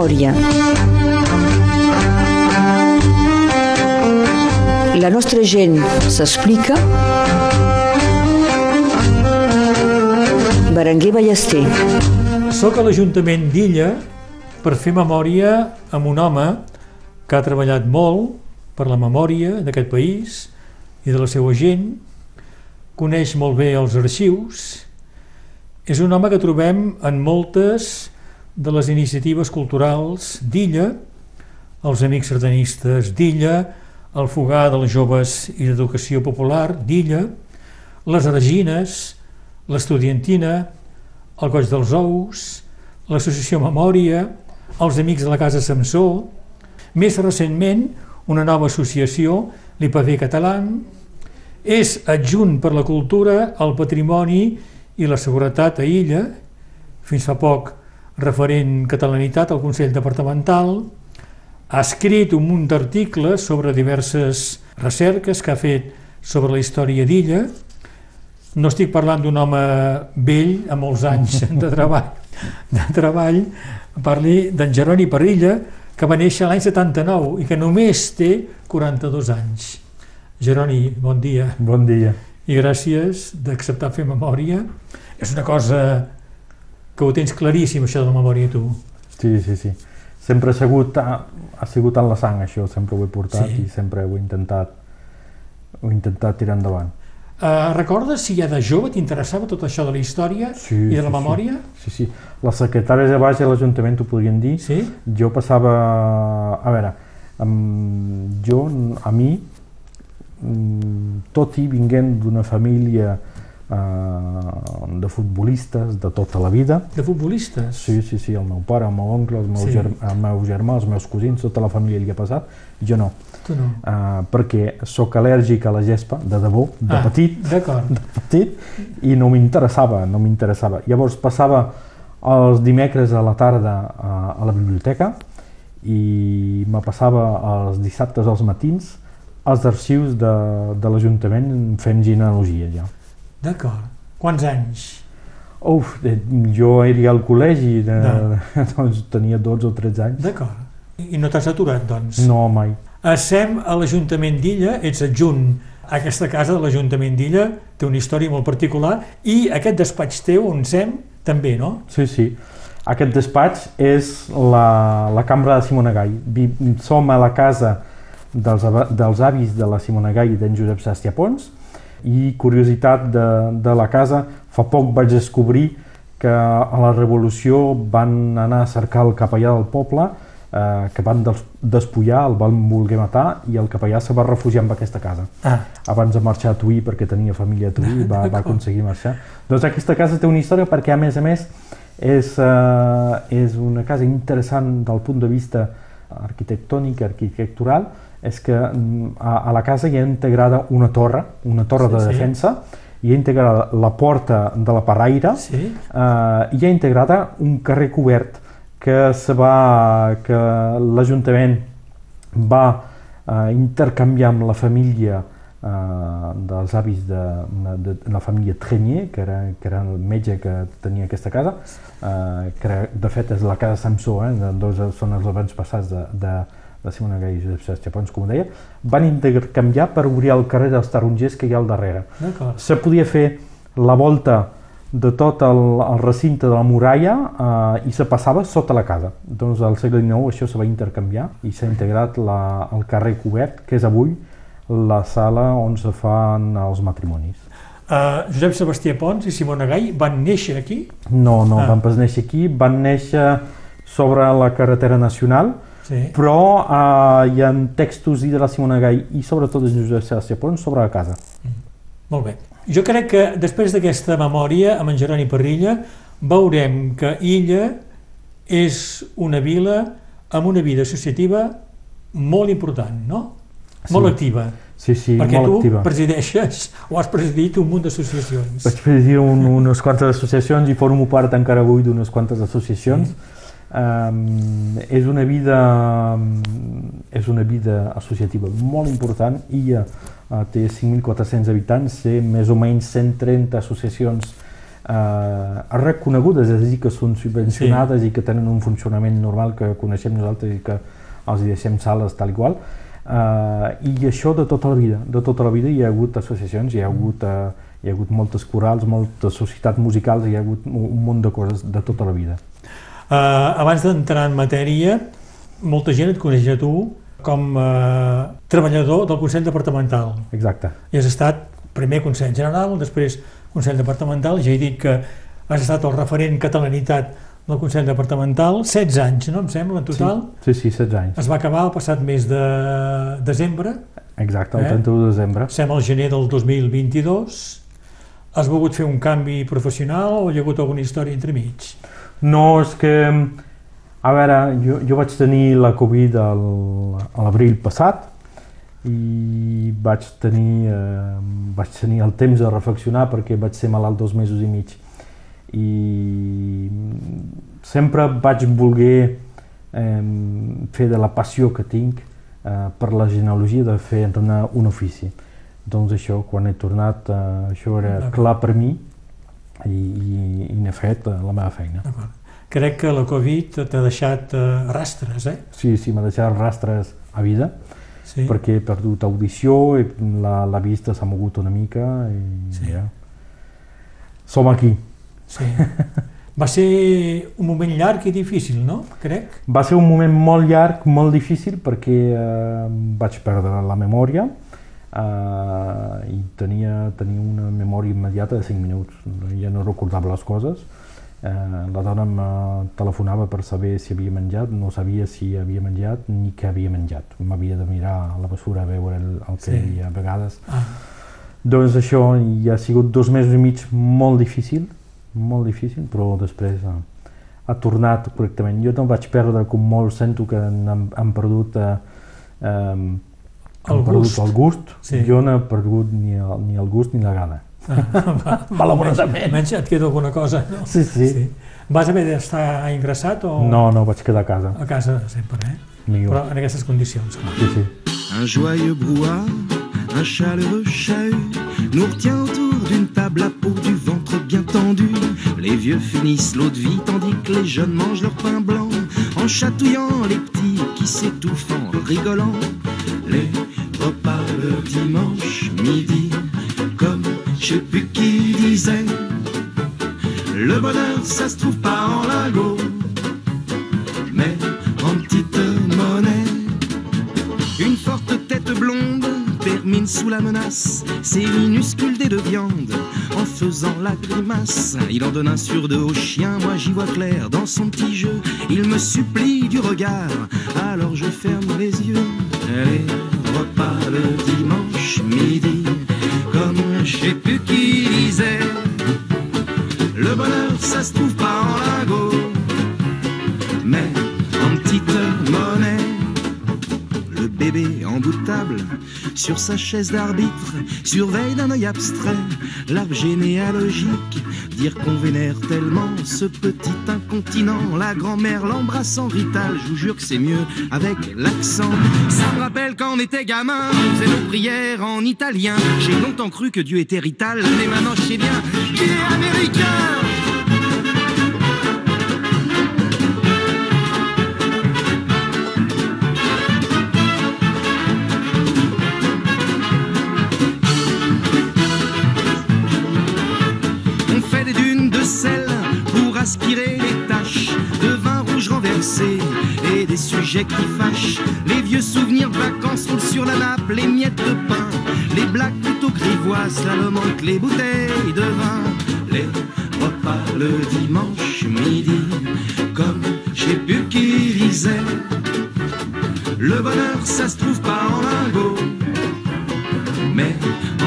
memòria. La nostra gent s'explica. Berenguer Ballester. Soc a l'Ajuntament d'Illa per fer memòria amb un home que ha treballat molt per la memòria d'aquest país i de la seva gent, coneix molt bé els arxius, és un home que trobem en moltes de les iniciatives culturals d'Illa, els Amics Sardanistes d'Illa, el Fogar dels Joves i d'Educació Popular d'Illa, les Argines, l'Estudiantina, el Coll dels Ous, l'Associació Memòria, els Amics de la Casa Samsó, més recentment una nova associació, l'IPV Català, és adjunt per la cultura, el patrimoni i la seguretat a Illa, fins fa poc referent catalanitat al Consell Departamental, ha escrit un munt d'articles sobre diverses recerques que ha fet sobre la història d'Illa. No estic parlant d'un home vell amb molts anys de treball, de treball. parli d'en Jeroni Parilla, que va néixer l'any 79 i que només té 42 anys. Jeroni, bon dia. Bon dia. I gràcies d'acceptar fer memòria. És una cosa que ho tens claríssim, això de la memòria, tu. Sí, sí, sí. Sempre ha sigut, ha, ha sigut en la sang, això, sempre ho he portat sí. i sempre ho he intentat, ho he intentat tirar endavant. Uh, recordes si ja de jove t'interessava tot això de la història sí, i de la sí, memòria? Sí, sí. Les secretàries de baix a l'Ajuntament t'ho podrien dir. Sí? Jo passava... A veure, amb, jo, a mi, tot i vinguent d'una família de futbolistes de tota la vida. De futbolistes? Sí, sí, sí, el meu pare, el meu oncle, el meu, sí. germà, el meu germà, els meus cosins, tota la família li ha passat, jo no. Tu no. Uh, perquè sóc al·lèrgic a la gespa, de debò, de Ah, petit, d'acord. de petit, i no m'interessava, no m'interessava. Llavors passava els dimecres a la tarda a, a la biblioteca i me passava els dissabtes als matins als arxius de, de l'Ajuntament fent genealogia ja. D'acord. Quants anys? Uf, eh, jo era al col·legi, de, No. doncs tenia 12 o 13 anys. D'acord. I no t'has aturat, doncs? No, mai. Essem a l'Ajuntament d'Illa, ets adjunt a aquesta casa de l'Ajuntament d'Illa, té una història molt particular, i aquest despatx teu, on sem, també, no? Sí, sí. Aquest despatx és la, la cambra de Simona Gai. Som a la casa dels, dels avis de la Simona Gai i d'en Josep Sàstia Pons i curiositat de, de la casa, fa poc vaig descobrir que a la Revolució van anar a cercar el capellà del poble eh, que van des- despullar, el van voler matar i el capellà se va refugiar en aquesta casa. Ah, abans de marxar a Tuí perquè tenia família a Tuí va, va aconseguir marxar. Doncs aquesta casa té una història perquè a més a més és, eh, és una casa interessant del punt de vista arquitectònic, arquitectural és que mm, a, a la casa hi ha integrada una torre, una torre Sí, de sí. defensa hi ha integrada la porta de la Parraire sí? eh, hi ha integrada un carrer cobert que se va que l'Ajuntament va eh, intercanviar amb la família eh, dels avis de, de, de la família Trenier, que era, que era el metge que tenia aquesta casa, eh, que era, de fet és la casa Samsó, eh, dos són els abans passats de, de, de Simona Gai i Josep Sàstia Pons, com deia, van intercanviar per obrir el carrer dels tarongers que hi ha al darrere se podia fer la volta de tot el, el recinte de la muralla eh, i se passava sota la casa. Doncs al segle XIX això se va intercanviar i s'ha integrat la, el carrer cobert, que és avui la sala on se fan els matrimonis. Uh, Josep Sebastià Pons i Simona Gai van néixer aquí? No, no, ah. van pas néixer aquí, van néixer sobre la carretera nacional, Sí. però eh, hi ha textos i de la Simona Gai i sobretot de Josep Sàstia Pons sobre la casa. Molt bé. Jo crec que després d'aquesta memòria amb en Jeroni Parrilla veurem que Illa és una vila amb una vida associativa molt important, no? Molt Sí. activa. Sí, sí, perquè molt tu activa. presideixes o has presidit un munt d'associacions. Vaig presidir un, unes quantes associacions i formo part encara avui d'unes quantes associacions. Sí. Um, és una vida és una vida associativa molt important i uh, té 5.400 habitants, té més o menys 130 associacions eh, reconegudes, és a dir, que són subvencionades sí. i que tenen un funcionament normal que coneixem nosaltres i que els deixem sales tal i qual. Uh, I això de tota la vida, de tota la vida hi ha hagut associacions, hi ha hagut, uh, hi ha hagut moltes corals, moltes societats musicals, hi ha hagut un munt de coses de tota la vida. Uh, abans d'entrar en matèria, molta gent et coneix a tu com a treballador del Consell Departamental. Exacte. I has estat primer Consell General, després Consell Departamental, ja he dit que has estat el referent catalanitat del Consell Departamental, 16 anys, no em sembla, en total? Sí, sí, sí 16 anys. Es va acabar el passat mes de desembre. Exacte, el eh? 31 de desembre. Sem al gener del 2022. Has volgut fer un canvi professional o hi ha hagut alguna història entremig? No, és que, a veure, jo, jo vaig tenir la Covid al, a l'abril passat i vaig tenir, eh, vaig tenir el temps de reflexionar perquè vaig ser malalt dos mesos i mig. I sempre vaig voler eh, fer de la passió que tinc eh, per la genealogia de fer entrenar un ofici. Doncs això, quan he tornat, eh, això era clar per mi i, i, i n'he fet la meva feina. Crec que la Covid t'ha deixat eh, rastres, eh? Sí, sí, m'ha deixat rastres a vida, sí. perquè he perdut audició, i la, la vista s'ha mogut una mica i sí. ja. Som aquí. Sí. Va ser un moment llarg i difícil, no? Crec. Va ser un moment molt llarg, molt difícil, perquè eh, vaig perdre la memòria eh, i tenia, tenia una memòria immediata de 5 minuts. Ja no recordava les coses. Eh, la dona em telefonava per saber si havia menjat, no sabia si havia menjat ni què havia menjat. M'havia de mirar a la bessura a veure el, el que sí. hi ha a vegades. Ah. Doncs això ja ha sigut dos mesos i mig molt difícil, molt difícil, però després ha, ha tornat correctament. Jo no vaig perdre, com molt sento que han, han perdut, eh, eh, el, han perdut el gust. Sí. Jo no he perdut ni el, ni el gust ni la gana. Ah, Malauradament. Almenys et queda alguna cosa, no? Sí, sí. sí. Vas haver d'estar ingressat o...? No, no, vaig quedar a casa. A casa sempre, eh? Millor. Però en aquestes condicions, clar. Sí, sí. Un joyeux brouhaha un chaleureux chahut nous retient autour d'une table à peau, du ventre bien tendu. Les vieux finissent l'eau de vie tandis que les jeunes mangent leur pain blanc en chatouillant les petits qui s'étouffent en rigolant. Les repas le dimanche midi, comme je sais plus qui disait. Le bonheur, ça se trouve pas en lingot, mais en petite monnaie. Une forte tête blonde termine sous la menace ses minuscules dés de viande en faisant la grimace. Il en donne un sur deux au chien, moi j'y vois clair dans son petit jeu. Il me supplie du regard, alors je ferme les yeux. Repas le dimanche midi, comme je sais plus qui disait. Le bonheur, ça se trouve pas en lingot, mais en petite monnaie. Le bébé en bout de table sur sa chaise d'arbitre, surveille d'un œil abstrait l'arbre généalogique. Dire qu'on vénère tellement ce petit La grand-mère l'embrasse en rital, je vous jure que c'est mieux avec l'accent. Ça me rappelle quand on était gamin, c'est nos prières en italien. J'ai longtemps cru que Dieu était rital, mais maintenant je sais bien qu'il est américain. Qui fâchent. Les vieux souvenirs de vacances roulent sur la nappe, les miettes de pain, les blagues plutôt grivoises, la manque les bouteilles de vin, les repas le dimanche midi, comme qui disait. Le bonheur, ça se trouve pas en lingot, mais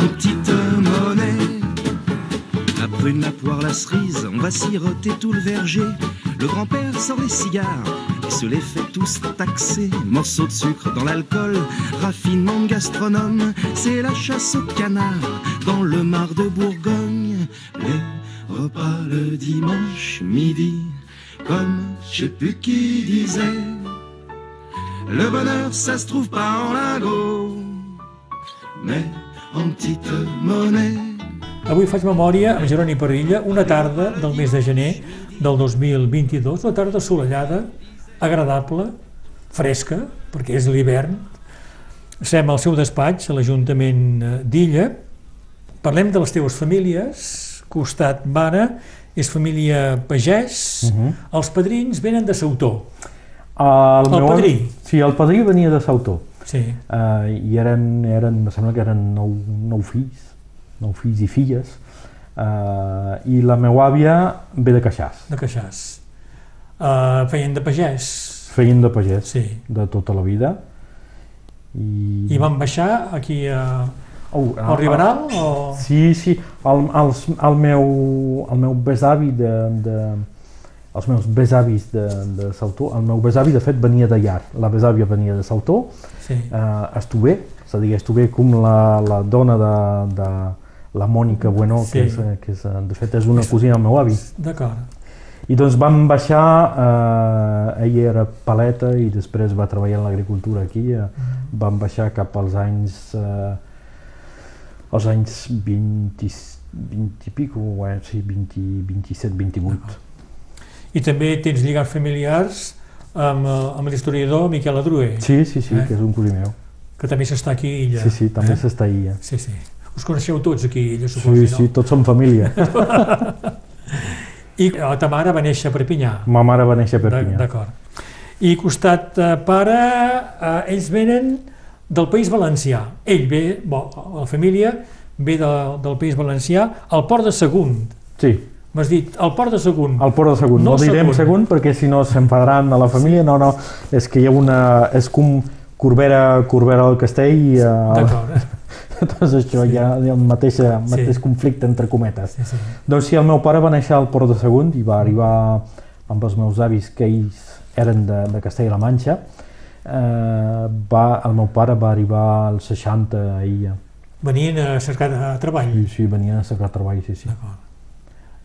en petite monnaie prune, la poire, la cerise, on va siroter tout le verger. Le grand-père sort les cigares se les fait tous taxer. Morceaux de sucre dans l'alcool, raffinement gastronome, c'est la chasse au canard dans le mar de Bourgogne. Les repas le dimanche midi, comme je sais plus qui disait. Le bonheur, ça se trouve pas en lingot, mais en petite monnaie. Avui faig memòria amb Jeroni Parrilla, una tarda del mes de gener del 2022, una tarda assolellada, agradable, fresca, perquè és l'hivern. Estem al seu despatx, a l'Ajuntament eh, d'Illa. Parlem de les teves famílies, costat mare, és família pagès, uh Mhm. -huh. els padrins venen de Sautó. El, El padrí. Sí, el padrí venia de Sautó. Sí, Uh, I eren, eren, em sembla que eren nou, nou fills, nou fills i filles. Uh, I la meva àvia ve de Queixàs. de Queixàs. Uh, feien de pagès. Feien de pagès Sí. de tota la vida. I, I van baixar aquí a, Oh, al Riberal? O... Sí, sí. El, els, el, meu, el meu besavi de, de, els meus besavis de, de Saltó, el meu besavi de fet venia de Llar, la besàvia venia de Saltó, Sí. eh, Estové, és a dir, Estové com la, la dona de, de la Mònica Bueno, Sí. que, és, eh, que és, eh, de fet és una cosina del meu avi. D'acord. I doncs vam baixar, eh, ella era paleta i després va treballar en l'agricultura aquí, eh, vam baixar cap als anys, eh, als anys 20, 20 i pico, eh, sí, 20, 27, 28. I també tens lligats familiars amb, eh, amb l'historiador Miquel Adrué, Sí, sí, sí, Eh? que és un cosí meu. que també s'està aquí a Illa. Sí, sí, també eh? s'està ahí. eh. Sí, sí. Us coneixeu tots aquí a Illa, suposo, Sí, sí, no? tots som família. I la ta mare va néixer a Perpinyà. Ma mare va néixer a Perpinyà. D'acord. I costat eh, pare, eh, ells venen del País Valencià. Ell ve, bo, la família ve de, del País Valencià, al Port de Sagunt. Sí, M'has dit, al Port de Sagunt. al Port de Sagunt. No No, direm Sagunt. Sagunt perquè si no s'enfadaran a la família. No, no, és que hi ha una... És com Corbera, Corbera del Castell i... Eh, D'acord. Doncs això, ha, hi ha el mateix, mateix Sí. conflicte entre cometes. Sí, sí. Doncs sí, el meu pare va néixer al Port de Sagunt i va arribar amb els meus avis, que ells eren de, de Castella-La Manxa. Eh, va, el meu pare va arribar als 60 a Illa. Venien a cercar eh, treball. Sí, sí, venien a cercar treball, sí, sí.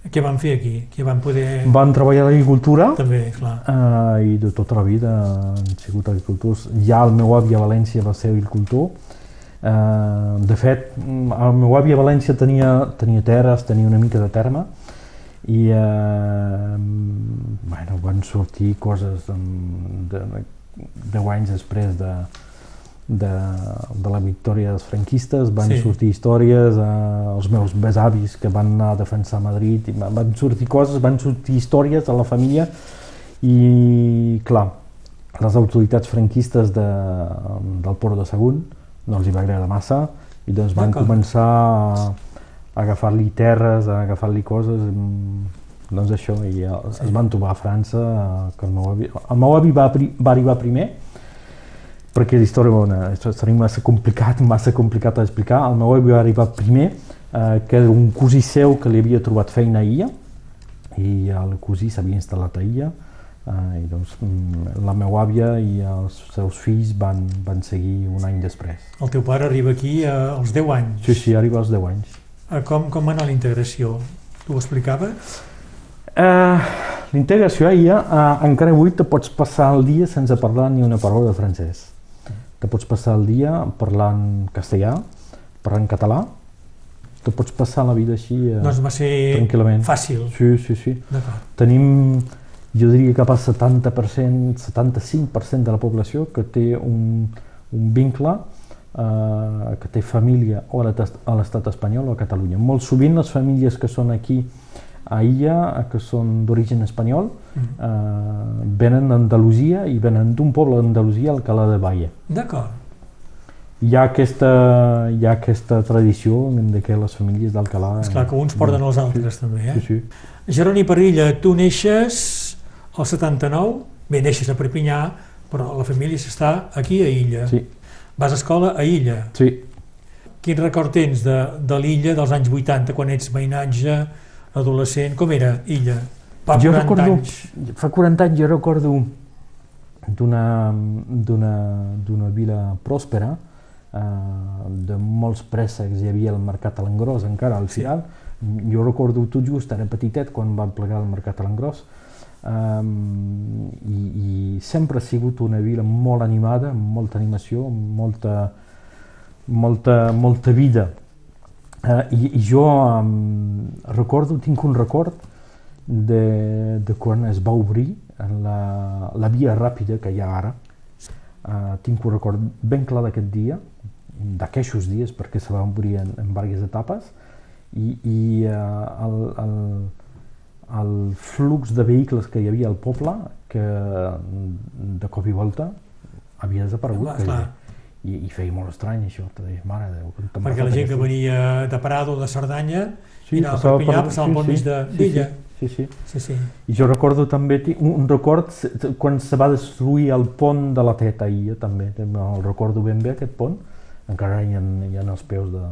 Què van fer aquí? Què van poder... Van treballar a l'agricultura També, clar. eh, i de tota la vida han sigut agricultors. Ja el meu avi a València va ser agricultor. Eh, de fet, el meu avi a València tenia, tenia terres, tenia una mica de terme i eh, bueno, van sortir coses de, de, deu anys després de, de, de la victòria dels franquistes, van Sí. sortir històries, eh, els meus besavis que van anar a defensar Madrid, i va- van sortir coses, van sortir històries a la família i, clar, les autoritats franquistes de, del Port de Sagunt no els hi va agradar massa i doncs van començar a, a agafar-li terres, a agafar-li coses, mm, doncs això, i eh, es van trobar a França, eh, que el meu avi, el meu avi va, va arribar primer, perquè la història bona, seria massa complicat, massa complicat d'explicar. El meu avi va arribar primer, eh, que era un cosí seu que li havia trobat feina a Illa, i el cosí s'havia instal·lat a Illa, eh, i doncs mm, la meva àvia i els seus fills van, van seguir un any després. El teu pare arriba aquí eh, als 10 anys. Sí, sí, arriba als 10 anys. Eh, Com, com va anar la integració? Tu ho explicaves? Uh, L'integració a Illa, uh, encara avui te pots passar el dia sense parlar ni una paraula de francès. Te pots passar el dia parlant castellà, parlant català, te pots passar la vida així uh, Doncs va ser tranquil·lament. fàcil. Sí, sí, sí. Tenim, jo diria cap al 70%, 75% de la població que té un, un vincle, eh, que té família o a l'Estat- espanyol o a Catalunya. Molt sovint les famílies que són aquí a Illa, eh, que són d'origen espanyol, Mm. eh, venen d'Andalusia i venen d'un poble d'Andalusia, Alcalá de Valle. D'acord. Hi ha aquesta, hi ha aquesta tradició de que les famílies d'Alcalà... És clar que uns porten els altres, també, Sí, eh? sí. Jeroni Parrilla, tu neixes al 79, bé, neixes a Perpinyà, però la família s'està aquí a Illa. Sí, Vas a escola a Illa. sí. Quin record tens de, de l'Illa dels anys 80, quan ets veïnatge, adolescent? Com era Illa? Fa jo 40 recordo, anys. fa 40 anys jo recordo d'una vila pròspera, eh, de molts préssecs, hi havia el mercat a l'engròs encara al Sí. final. Jo recordo tot just, era petitet quan va plegar el mercat a l'engròs, um, i, i sempre ha sigut una vila molt animada, amb molta animació, amb molta, molta, molta vida. Uh, i, I jo um, recordo, tinc un record de, de quan es va obrir la, la via ràpida que hi ha ara. Uh, tinc un record ben clar d'aquest dia, d'aquests dies, perquè se va obrir en, en diverses etapes, i, i uh, el, el, el flux de vehicles que hi havia al poble, que de cop i volta havia desaparegut. Clar, clar. I, I feia molt estrany això, te deies, mare de Déu. Perquè la gent que venia de Prado o de Cerdanya Sí, i anava a passava Perpinyà, per- passaven pel sí, mig sí, de- sí, d'Illa. Sí, sí. Sí, sí. I jo recordo també un, un record quan se va destruir el pont de la Teta Illa, també, també el recordo ben bé aquest pont, encara hi ha, hi ha els peus de,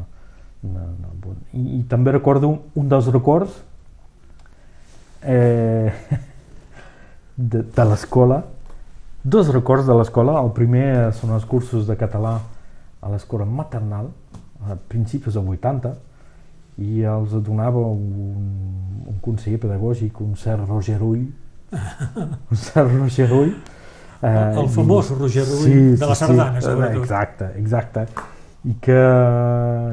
de, del pont. I, I també recordo un dels records eh, de, de l'escola, dos records de l'escola, el primer són els cursos de català a l'escola maternal, a principis dels 80, i els donava un, un conseller pedagògic, un cert Roger Ull, un cert Roger Ull. El- el famós Roger Rull de la Sardana, sobretot. Exacte, exacte. I que,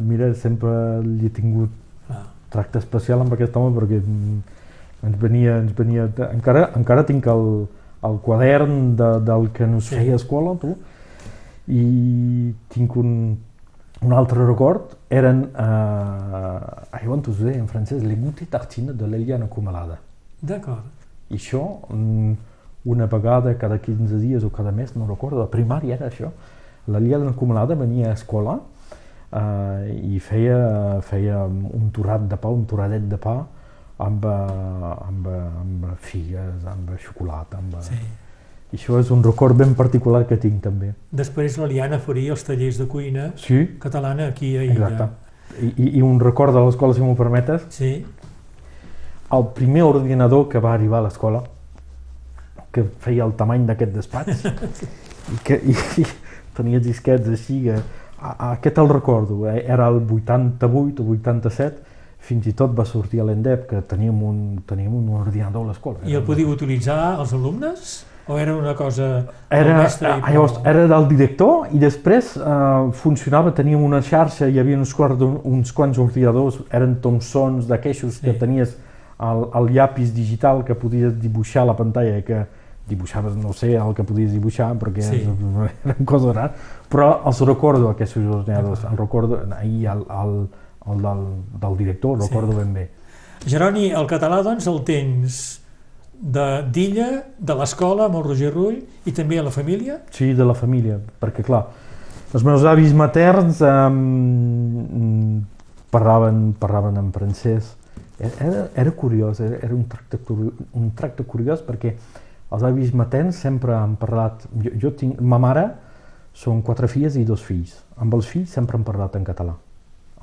mira, sempre li he tingut Ah, tracte especial amb aquest home perquè ens venia, ens venia encara, encara tinc el, el quadern de, del que nos Sí. feia a escola tu, i tinc un, un altre record eren eh, on us ho deia en francès les gouttes tartines de l'Eliana Comalada D'acord. i això mm, una vegada cada 15 dies o cada mes, no recordo, a primària era això l'Eliana Comalada venia a escola eh, i feia, feia un torrat de pa, un torradet de pa amb, eh, amb, amb figues, amb xocolata, amb... Sí. I això és un record ben particular que tinc també. Després la Liana faria els tallers de cuina Sí, catalana aquí a Illa. exacte. I, i, I un record de l'escola, si m'ho permetes, Sí, el primer ordinador que va arribar a l'escola, que feia el tamany d'aquest despatx, i que i, i tenia disquets així, que, a, a, aquest el recordo, eh? era el 88 o 87, fins i tot va sortir a l'ENDEP que teníem un, teníem un ordinador a l'escola. i el podíeu utilitzar els alumnes? O era una cosa Era, mestre i ah, llavors, prou? era del director i després eh, funcionava, teníem una xarxa, hi havia uns, quart, uns quants ordinadors, eren Thomsons d'aquestos Sí. que tenies el, el llapis digital que podies dibuixar a la pantalla, que dibuixaves, no sé, el que podies dibuixar, perquè Sí. eren coses rares, però els recordo aquests ordinadors, el recordo, ahir el, el, el del, del director, el Sí. recordo ben bé. Jeroni, el català, doncs, el tens de d'Illa, de l'escola, amb el Roger Rull, i també a la família? Sí, de la família, perquè clar, els meus avis materns um, parlaven, parlaven en francès. Era, era curiós, era, era un, tracte, un tracte curiós perquè els avis materns sempre han parlat... Jo, jo tinc... Ma mare són quatre filles i dos fills. Amb els fills sempre han parlat en català,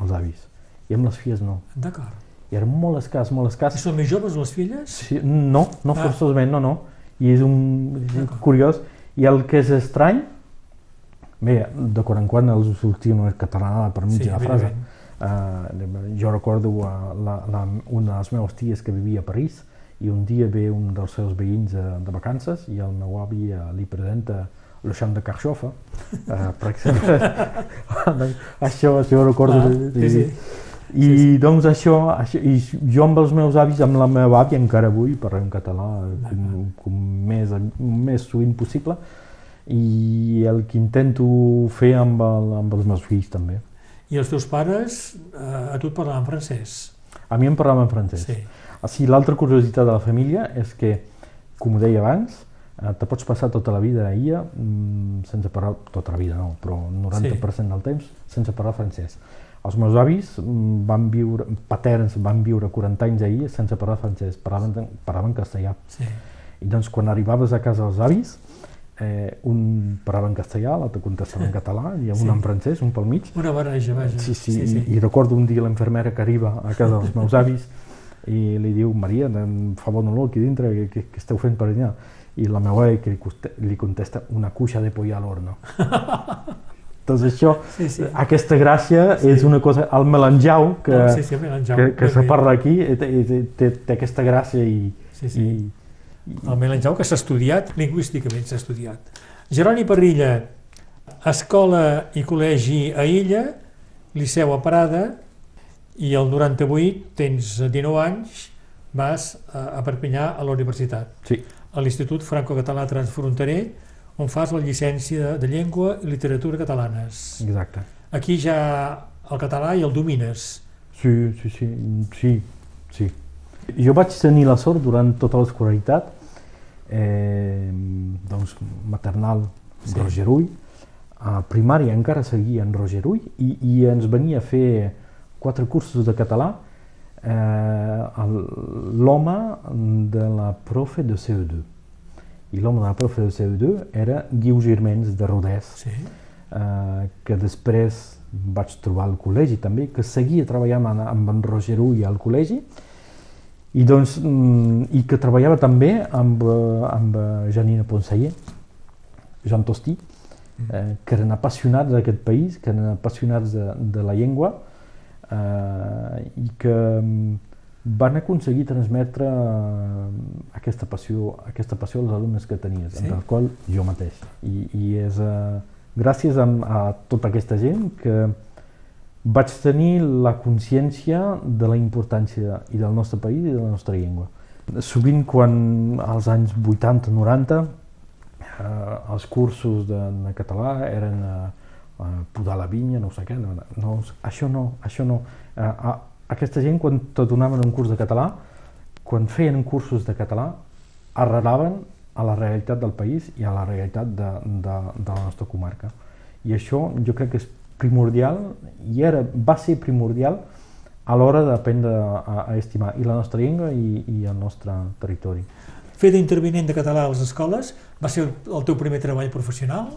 els avis. I amb les filles no. D'acord. I era molt escàs, molt I escàs. són més joves, les filles? Sí, no, no Ah. forçosament, no, no. I és un és curiós. I el que és estrany, bé, de quan en quan els sortia una catalanada per mig Sí, de la frase. Uh, jo recordo uh, la, la, una de les meves ties que vivia a París i un dia ve un dels seus veïns uh, de vacances i el meu avi uh, li presenta le champ de carxofa, uh, per exemple. això, això ho recordo. Ah, sí, sí. I Sí, sí. doncs això, això, i jo amb els meus avis, amb la meva àvia encara avui parlem català com, com més, més sovint possible i el que intento fer amb, el, amb els meus fills també. I els teus pares, eh, a tu et parlaven francès? A mi em parlaven francès. Sí. Ah, sí, l'altra curiositat de la família és que, com ho deia abans, te pots passar tota la vida a IA mm, sense parlar, tota la vida no, però el 90% del temps sense parlar francès. Els meus avis mm, van viure, paterns van viure 40 anys a IA sense parlar francès, parlaven, parlaven castellà. Sí. I doncs quan arribaves a casa dels avis, eh, un parlava en castellà, l'altre contestava en català, i un Sí. en francès, un pel mig, Una barreja, vaja. Sí, sí, sí, sí. I, i recordo un dia l'infermera que arriba a casa dels meus avis i li diu, Maria, em fa bon olor aquí dintre, què, què esteu fent per allà? I la meva àvia que li, contesta, una cuixa de poll a l'horno. doncs això, Sí, sí. aquesta gràcia Sí. és una cosa, el melanjau que, Ah, sí, sí, el melanjau, que, que se parla aquí, té, té, té, té aquesta gràcia i, Sí, sí. i, El melanjau que s'ha estudiat, lingüísticament s'ha estudiat. Jeroni Parrilla, escola i col·legi a Illa, Liceu a Prada, i el 98 tens 19 anys, vas a, a Perpinyà a la universitat, Sí, a l'Institut Franco-Català Transfronterer, on fas la llicència de Llengua i Literatura Catalanes. exacte. Aquí ja el català i el domines. Sí, sí, sí, sí, sí. Jo vaig tenir la sort durant tota l'escolaritat, eh, doncs maternal Sí. Roger Ull, a primària encara seguia en Roger Ull i, i ens venia a fer quatre cursos de català eh, l'home de la profe de CO2. I l'home de la profe de CO2 era Guiu Girmens de Rodès, Sí. eh, que després vaig trobar al col·legi també, que seguia treballant amb, amb en Roger Ull al col·legi i, doncs, mm, i que treballava també amb, eh, amb eh, Janina Ponseller, Jean Tostí, eh, que eren apassionats d'aquest país, que eren apassionats de, de la llengua eh, i que mm, van aconseguir transmetre eh, aquesta passió, aquesta passió als alumnes que tenies, Sí. entre el qual jo mateix. I, i és eh, gràcies a, a tota aquesta gent que vaig tenir la consciència de la importància i del nostre país i de la nostra llengua. Sovint quan als anys 80-90 eh, els cursos de, de català eren eh, eh, podar la vinya, no sé què, no, no, això no, això no. Eh, a, aquesta gent quan te donaven un curs de català, quan feien cursos de català, arrelaven a la realitat del país i a la realitat de, de, de la nostra comarca. I això jo crec que és primordial, i era, va ser primordial a l'hora d'aprendre a, a estimar i la nostra llengua i, i el nostre territori. Fer d'intervinent de català a les escoles va ser el teu primer treball professional?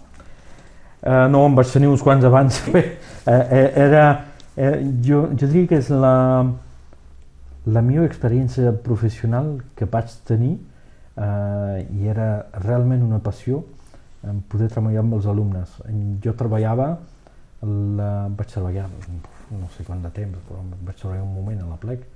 Eh, no, em vaig tenir uns quants abans. Bé, eh, eh, era, eh, jo, jo diria que és la, la millor experiència professional que vaig tenir eh, i era realment una passió en poder treballar amb els alumnes. Jo treballava, la, vaig treballar no sé quant de temps, però vaig treballar un moment a la plec.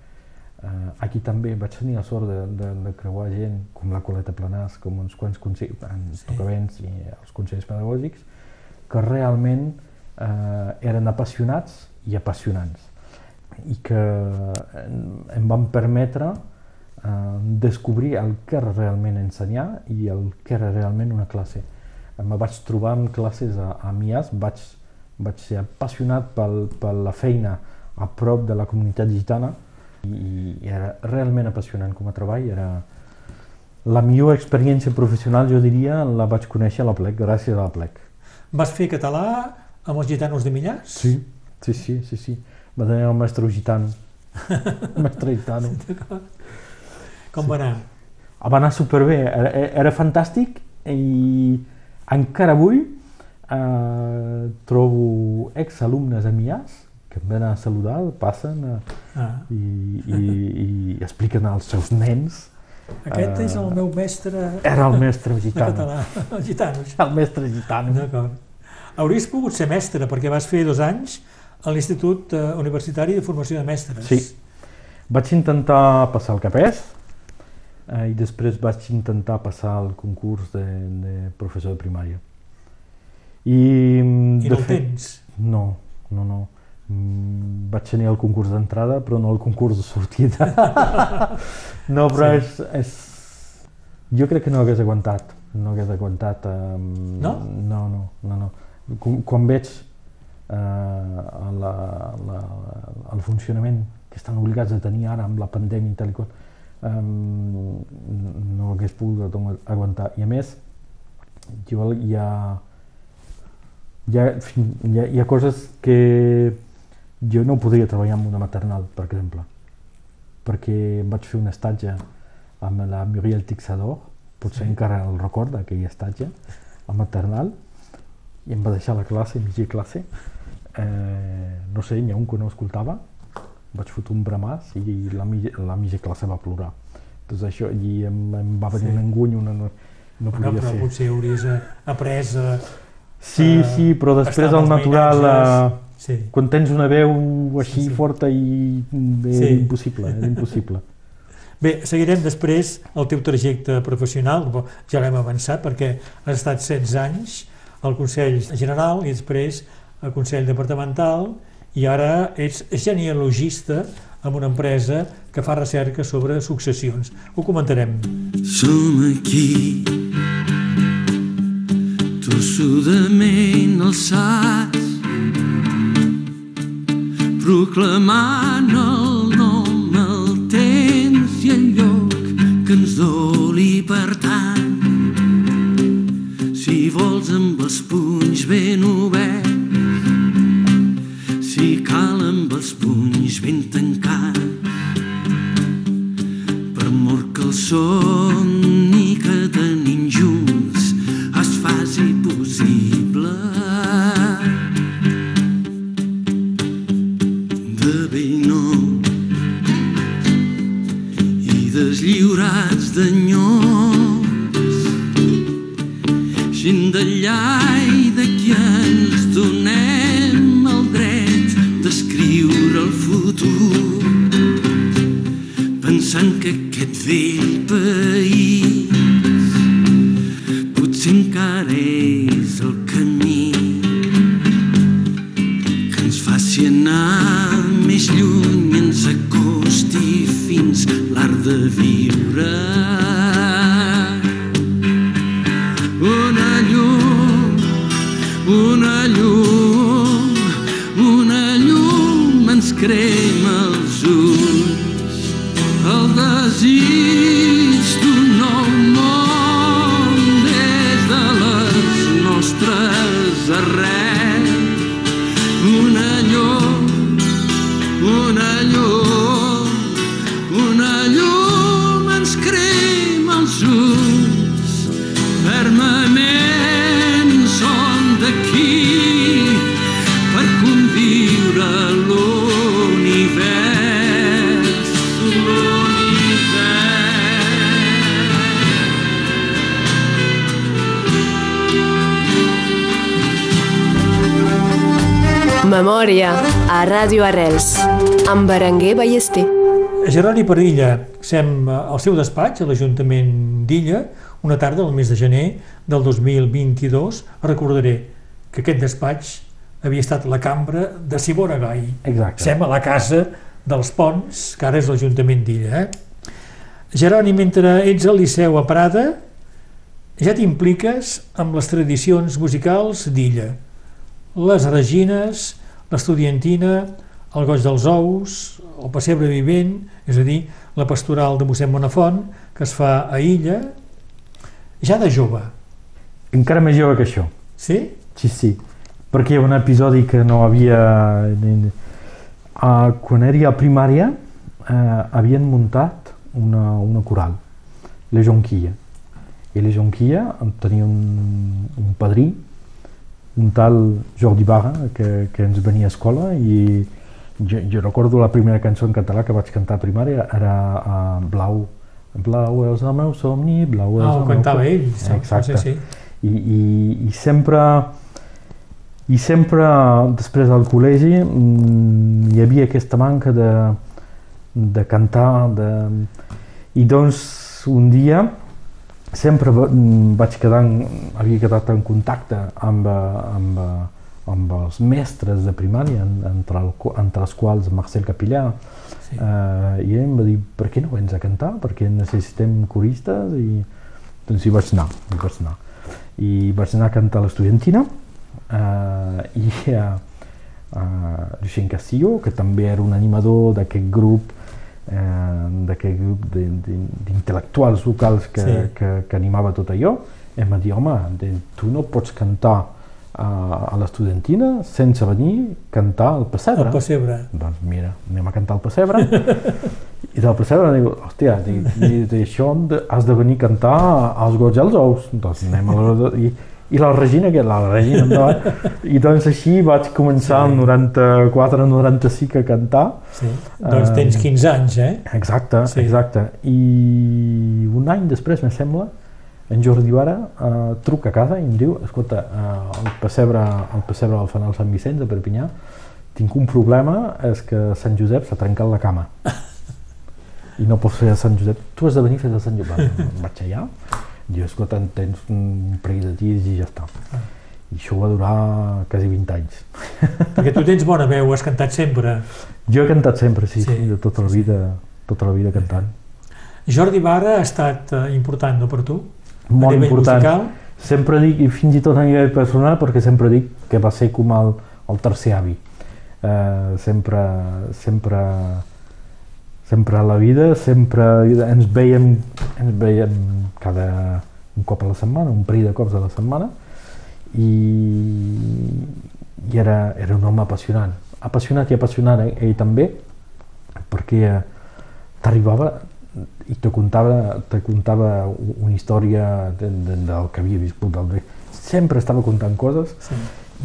Eh, aquí també vaig tenir la sort de, de, de creuar gent com la Coleta Planàs, com uns quants consells, en Sí. tocavents i els consells pedagògics, que realment eh, eren apassionats i apassionants i que em, em van permetre eh, descobrir el que era realment ensenyar i el que era realment una classe. Em vaig trobar en classes a, a Mias, vaig, vaig ser apassionat pel, per la feina a prop de la comunitat gitana i, i era realment apassionant com a treball, era la millor experiència professional, jo diria, la vaig conèixer a la plec, gràcies a la plec. Vas fer català amb els gitanos de Millars? Sí, sí, sí, sí, sí. Va tenir el mestre gitano. El mestre gitano. Com va anar? Ah, Va anar superbé, era, era fantàstic i encara avui eh, trobo exalumnes a Mias que em venen a saludar, passen eh, Ah, i, i, i expliquen als seus nens. Aquest és el Eh, meu mestre Era el mestre de gitano. català, el gitano. El mestre gitano. D'acord. Hauries pogut ser mestre, perquè vas fer dos anys a l'Institut eh, Universitari de Formació de Mestres. Sí. Vaig intentar passar el capès eh, i després vaig intentar passar el concurs de, de professor de primària. I, mm, I de no el fet, tens. No, no, no. Mm, vaig tenir el concurs d'entrada, però no el concurs de sortida. no, però Sí. és, és... Jo crec que no hagués aguantat. No hagués aguantat... Um... No? No, no, no. no. Quan, quan veig uh, la, la, el funcionament que estan obligats a tenir ara amb la pandèmia i tal i qual, um, no hagués pogut aguantar. I a més, jo hi ha hi ha, hi, ha, hi ha coses que jo no podria treballar amb una maternal, per exemple, perquè em vaig fer un estatge amb la Muriel Tixador, potser Sí. encara el recorda, aquell estatge, a maternal, i em va deixar la classe, mitja classe, eh, no sé, n'hi ha un que no escoltava, vaig fotre un bramàs i la, la mitja classe va plorar. Doncs això, i em, em va venir Sí. un enguny, una, no, no No, podia però ser. potser hauries après a... Sí, sí, però després els natural, veïnatges. eh, Sí. quan tens una veu així Sí, sí. forta i era Sí. impossible, era impossible. Bé, seguirem després el teu trajecte professional, ja l'hem avançat perquè has estat 16 anys al Consell General i després al Consell Departamental i ara ets genealogista amb una empresa que fa recerca sobre successions. Ho comentarem. Som aquí, tossudament alçats, proclamant el nom, el temps i el lloc que ens doli per tant. Si vols amb els punys ben oberts, si cal amb els punys ben tancats, per mort que el somni que tenim junts es faci possible. I deslliurats d'enyors, d'allà Berenguer Ballester. Geroni Padilla, sem al seu despatx a l'Ajuntament d'Illa, una tarda del mes de gener del 2022. Recordaré que aquest despatx havia estat la cambra de Simona Gai. Exacte. Sem a la casa dels Ponts, que ara és l'Ajuntament d'Illa. Eh? Geroni, mentre ets al Liceu a Prada, ja t'impliques amb les tradicions musicals d'Illa. Les regines, l'estudiantina, el goig dels ous, el pessebre vivent, és a dir, la pastoral de mossèn Bonafont, que es fa a Illa, ja de jove, Encara més jove que això. sí? Sí, sí. Perquè hi ha un episodi que no havia... Uh, quan era a primària uh, havien muntat una, una coral, la Jonquilla. I la Jonquilla tenia un, un padrí, un tal Jordi Barra, que, que ens venia a escola i jo, jo recordo la primera cançó en català que vaig cantar a primària era uh, Blau, Blau és el meu somni, blau és Ah, el ho meu... cantava ell. sí, Exacte. Sí, sí. I, i, i sempre i sempre després del col·legi mm, hi havia aquesta manca de, de cantar de... i doncs un dia sempre mm, vaig quedar havia quedat en contacte amb, eh, amb, eh, amb els mestres de primària en- entre, el, entre els quals Marcel Capillà Sí. eh, i ell em va dir per què no vens a cantar perquè necessitem coristes i doncs hi vaig anar, hi vaig anar i vaig anar a cantar a l'estudiantina eh, i a, a Lucien Castillo, que també era un animador d'aquest grup eh, d'aquest grup d'intel·lectuals locals que, Sí. que, que animava tot allò, em va dir, home, de, tu no pots cantar a, a l'estudiantina sense venir a cantar al pessebre. El pessebre. Doncs mira, anem a cantar al pessebre. I del pessebre diu, hòstia, dic, i hem de- has de venir a cantar als goig als ous. Doncs anem a la... I, i la Regina, que la Regina endavant. I doncs així vaig començar Sí. el 94-95 a cantar. Sí. Doncs Eh, tens 15 anys, eh? Exacte, Sí. exacte. I un any després, me sembla, en Jordi Vara eh, truca a casa i em diu, escolta, eh, el pessebre, el pessebre del fanal Sant Vicenç de Perpinyà, tinc un problema, és que Sant Josep s'ha trencat la cama. I no pots fer a Sant Josep. Tu has de venir a fer de Sant Josep. Va, Vaig allà, diu, escolta, en tens un parell de dies i ja està. I això va durar quasi 20 anys. Perquè tu tens bona veu, has cantat sempre. Jo he cantat sempre, sí, Sí, sí, de tota la vida, tota la vida cantant. Jordi Barra ha estat eh, important, no, per tu? Molt important. musical? Sempre dic, i fins i tot a nivell personal, perquè sempre dic que va ser com el, el tercer avi. Eh, sempre, sempre, sempre a la vida, sempre ens veiem, ens veiem cada un cop a la setmana, un parell de cops a la setmana, i, i era, era un home apassionant. Apassionat i apassionat ell, ell també, perquè eh, t'arribava i te contava, te contava una història de, de, del que havia viscut del bé. Sempre estava contant coses Sí.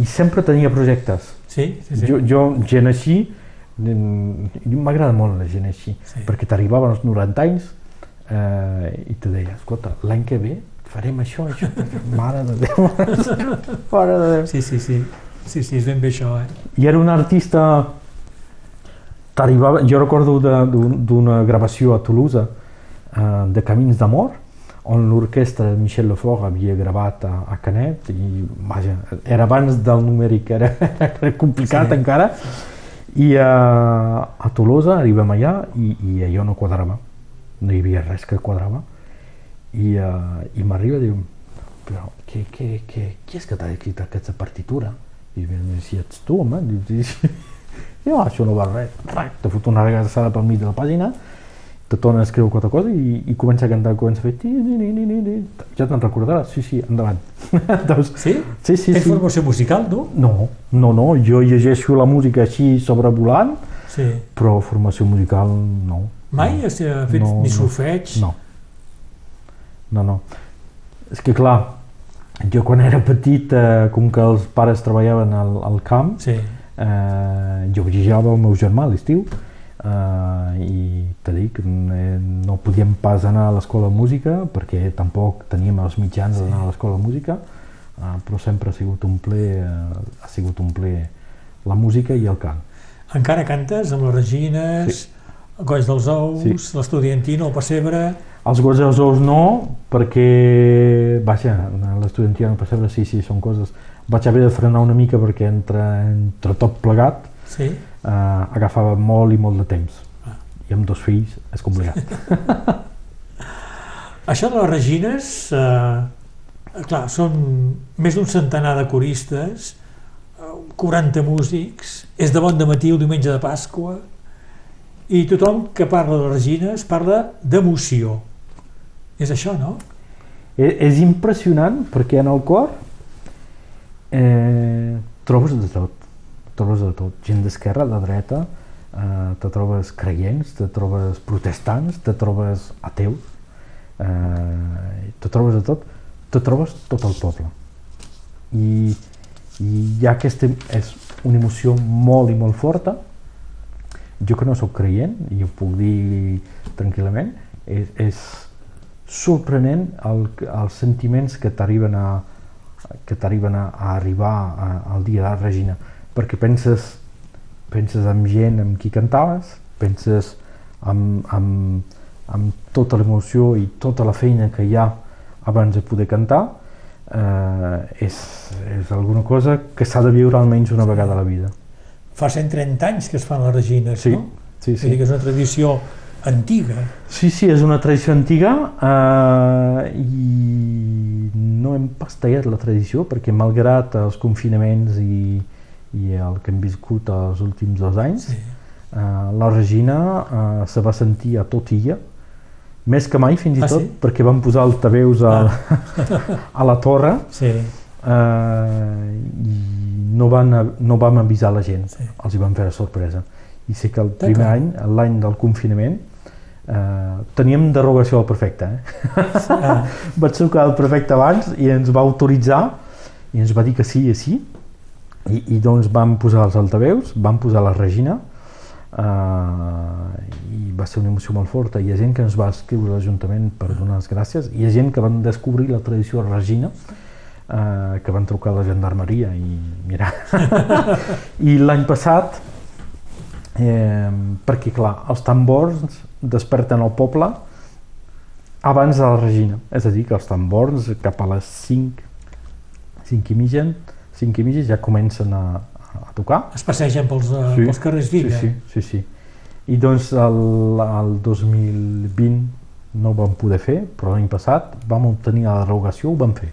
i sempre tenia projectes. Sí, sí, sí. Jo, jo gent així, mm, m'agrada molt la gent així, Sí. perquè t'arribaven als 90 anys eh, i te deia, escolta, l'any que ve farem això, això, mare de Déu, mare de Déu. Sí, sí, sí. Sí, sí, és ben bé això, eh? I era un artista t'arribava, jo recordo d'una gravació a Toulouse eh, de Camins d'Amor on l'orquestra de Michel Lefort havia gravat a, a Canet i vaja, era abans del numèric era, era complicat Sí. encara i a, a Toulouse arribem allà i, i allò no quadrava no hi havia res que quadrava i, uh, i m'arriba i diu però què, què, què, qui és que t'ha escrit aquesta partitura? I diu, si ets tu, home. Diu, "Sí." jo, això no va res. Rac, te fot una regassada pel mig de la pàgina, te torna a escriure quatre coses i, i comença a cantar, comença a fer... Ti, ni, ni, ni, ni, ni. Ja te'n recordaràs? Sí, sí, endavant. doncs, Sí? sí, sí, Tens sí. formació musical, tu? No, no, no, jo llegeixo la música així sobrevolant, Sí. però formació musical no. Mai has eh, fet No, ni no. solfeig? No. No, no. És que clar, jo quan era petit, eh, com que els pares treballaven al, al camp, Sí. Eh, jo vigilava el meu germà a l'estiu eh, i t'he dit que no podíem pas anar a l'escola de música perquè tampoc teníem els mitjans Sí. d'anar a l'escola de música, eh, però sempre ha sigut un ple, eh, ha sigut un ple la música i el cant. Encara cantes amb les Regines, sí. Golls dels Ous, Sí. l'Estudiantino, el Pessebre... Els gots dels ous no, perquè, vaja, l'estudiantia no percebre, sí, sí, són coses... Vaig haver de frenar una mica perquè entre, entre tot plegat Sí. eh, agafava molt i molt de temps. Ah. I amb dos fills és complicat. Això de les Regines, eh, clar, són més d'un centenar de coristes, eh, 40 músics, és de bon de matí el diumenge de Pasqua, i tothom que parla de les Regines parla d'emoció. És això, no? és, és impressionant perquè en el cor eh, trobes de tot. Trobes de tot. Gent d'esquerra, de dreta, eh, te trobes creients, te trobes protestants, te trobes ateus, eh, te trobes de tot, te trobes tot el poble. I, i ja aquesta és una emoció molt i molt forta, jo que no sóc creient, i ho puc dir tranquil·lament, és, és sorprenent el, els sentiments que t'arriben a que t'arriben a, a arribar a, al dia de la Regina, perquè penses penses en gent amb qui cantaves, penses amb, amb, amb tota l'emoció i tota la feina que hi ha abans de poder cantar, eh, és, és alguna cosa que s'ha de viure almenys una vegada a la vida. Fa 130 anys que es fan les Regines, Sí, no? sí, Vull dir sí. que és una tradició antiga. Sí, sí, és una tradició antiga eh, i no hem pas tallat la tradició perquè malgrat els confinaments i, i el que hem viscut els últims dos anys, Sí. eh, la Regina eh, se va sentir a tot illa, més que mai fins i Ah, tot, sí? Ah. perquè van posar altaveus a, a la torre Sí, eh, i no, van, no vam avisar la gent, Sí. els hi vam fer la sorpresa. I sé que el primer any, l'any del confinament, eh, teníem derogació al prefecte. Eh? Ah. Vaig trucar al prefecte abans i ens va autoritzar i ens va dir que sí i sí. I, i doncs vam posar els altaveus, vam posar la Regina eh, i va ser una emoció molt forta. Hi ha gent que ens va escriure a l'Ajuntament per donar les gràcies. Hi ha gent que van descobrir la tradició Regina eh, que van trucar a la gendarmeria i mira i l'any passat eh, perquè clar, els tambors desperten el poble abans de la Regina és a dir, que els tambors cap a les 5 5 i mitja, 5 i mitja ja comencen a, a tocar. Es passegen pels, sí. pels carrers d'Illa. Sí, sí, sí, sí. I doncs el, el 2020 no ho vam poder fer, però l'any passat vam obtenir la derogació, ho vam fer.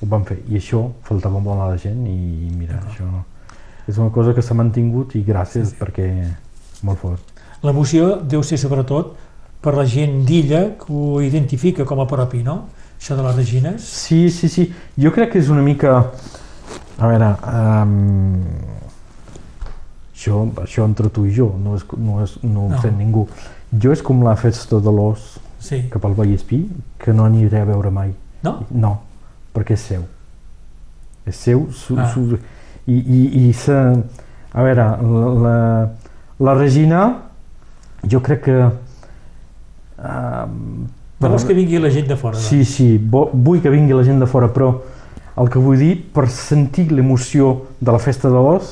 Ho vam fer. I això faltava molt a la gent i mira, això és una cosa que s'ha mantingut i gràcies sí, sí. perquè molt fort. L'emoció deu ser sobretot per la gent d'Illa que ho identifica com a propi, no? Això de les Regines. Sí, sí, sí. Jo crec que és una mica... A veure, um, això, això entre tu i jo, no, és, no, és, no, no. sent ningú. Jo és com la festa de l'os sí. cap al Vallespí, que no aniré a veure mai. No? No, perquè és seu. És seu, su, ah. su, i, i, i sa, a veure, la, la, la Regina, jo crec que... Uh, Vols que vingui la gent de fora? Sí, doncs? sí, bo, vull que vingui la gent de fora, però el que vull dir, per sentir l'emoció de la festa de l'os,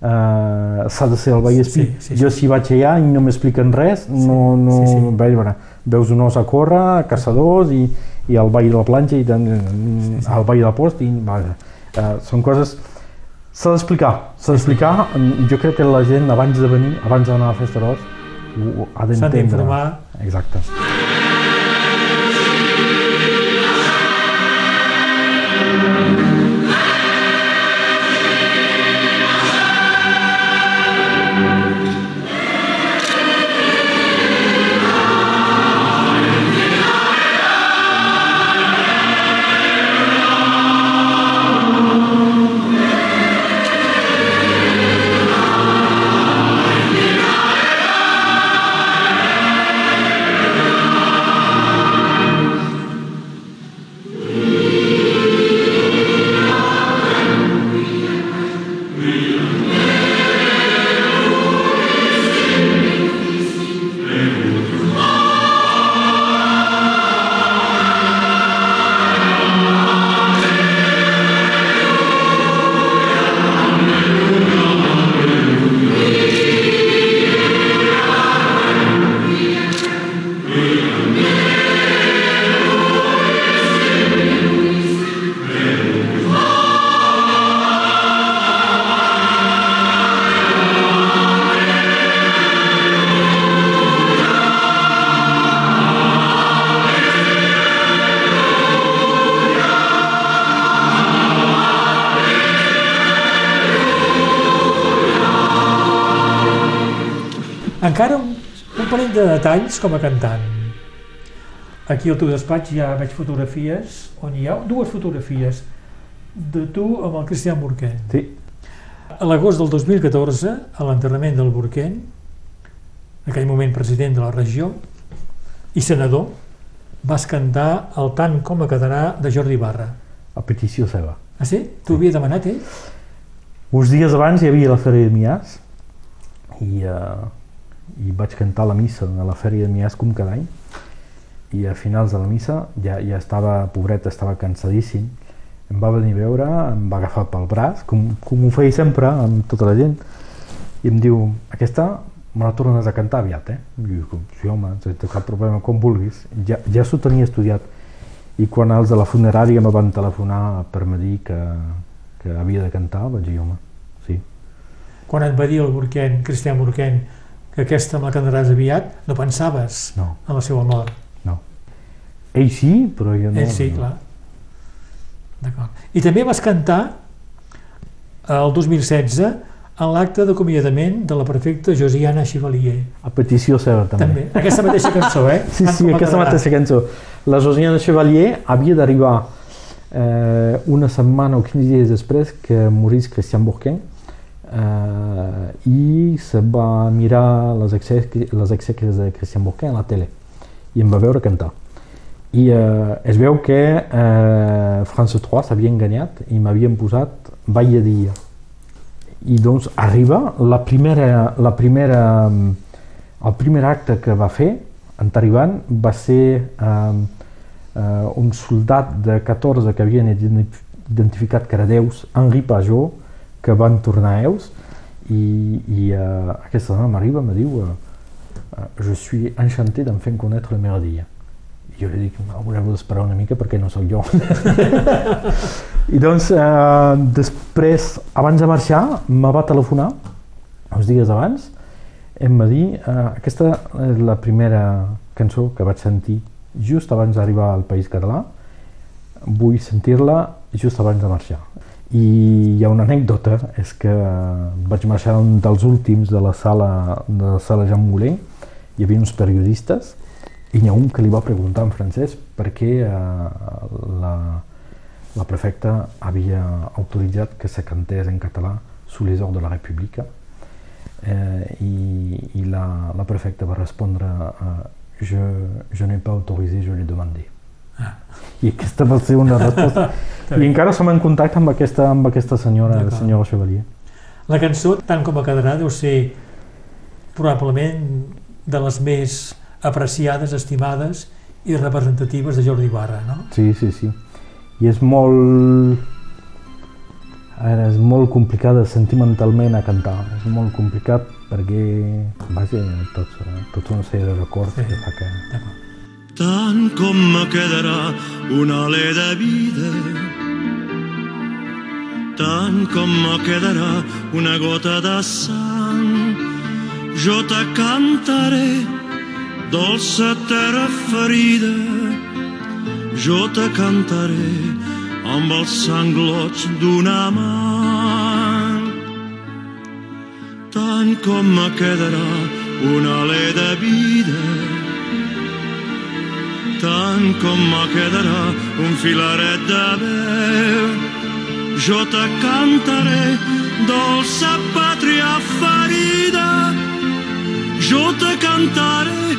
uh, s'ha de ser al Vallespí. Sí, sí, sí. Jo si vaig allà i no m'expliquen res, sí, no, no sí, sí. Veure, veus un os a córrer, caçadors i, i el ball de la planxa i ten, sí, sí. el ball de la post i vaja, uh, són coses s'ha d'explicar, s'ha d'explicar jo crec que la gent abans de venir abans d'anar a la festa d'os ha d'entendre s'ha d'informar exacte de detalls com a cantant. Aquí al teu despatx ja veig fotografies on hi ha dues fotografies de tu amb el Cristian Burquen. Sí. A l'agost del 2014, a l'enterrament del Burquen, en aquell moment president de la regió i senador, vas cantar el tant com a quedarà de Jordi Barra. A petició seva. Ah, sí? T'ho sí. havia demanat ell? Uns dies abans hi havia la Fera de Mias i uh, i vaig cantar la missa a la fèria de Mias com cada any i a finals de la missa ja, ja estava, pobret, estava cansadíssim em va venir a veure, em va agafar pel braç com, com ho feia sempre amb tota la gent i em diu, aquesta me la tornes a cantar aviat, eh? I dic, sí home, sense cap problema, com vulguis ja, ja s'ho tenia estudiat i quan els de la funerària me van telefonar per me dir que, que havia de cantar vaig dir, home, sí quan et va dir el Burquen, Cristian Burquen que aquesta me la cantaràs aviat, no pensaves no. en la seva mort. No. Ell sí, però jo no. Ell sí, no. clar. D'acord. I també vas cantar el 2016 en l'acte d'acomiadament de la prefecta Josiana Chevalier. A petició seva, també. També, aquesta mateixa cançó, eh? sí, sí, aquesta mateixa cançó. La Josiana Chevalier havia d'arribar eh, una setmana o 15 dies després que morís Christian Bourquin, eh, i se va mirar les, exèquies, les exèquies de Christian Bourquin a la tele i em va veure cantar. I eh, es veu que eh, France 3 s'havia enganyat i m'havien posat Valle Dia. I doncs arriba, la primera, la primera, el primer acte que va fer, en arribant, va ser eh, eh, un soldat de 14 que havien identificat que era Deus, Henri Pajot, que van tornar a Eus i, i uh, aquesta dona m'arriba i me diu uh, uh, je suis enchanté d'en fer connaître la meradia jo li dic, haureu d'esperar una mica perquè no sóc jo. I doncs, eh, després, abans de marxar, me va telefonar, uns dies abans, em va dir, eh, aquesta és la primera cançó que vaig sentir just abans d'arribar al País Català, vull sentir-la just abans de marxar. I hi ha una anècdota, és que vaig marxar un dels últims de la sala, de la sala Jean Moulin, hi havia uns periodistes, i n'hi ha un que li va preguntar en francès per què eh, la, la prefecta havia autoritzat que se cantés en català sous les ordres de la República. Eh, I i la, la prefecta va respondre eh, je, je n'ai pas autorisé, je l'ai demandé. Ah. I aquesta va ser una resposta. I encara som en contacte amb aquesta, amb aquesta senyora, la senyora Chevalier. La cançó, tant com a quedarà, deu ser probablement de les més apreciades, estimades i representatives de Jordi Barra, no? Sí, sí, sí. I és molt... Ara, és molt complicat sentimentalment a cantar. És molt complicat perquè, vaja, tots, tots una sèrie de records sí. que fa que... Tant com me quedarà un alè de vida. Tant com me quedarà una gota de sang. Jo te cantaré dolça terra ferida, jo te cantaré amb els sanglots d'una mà. Tant com me quedarà un alè de tant com me quedarà un filaret de veu, jo te cantaré dolça pàtria ferida, jo te cantaré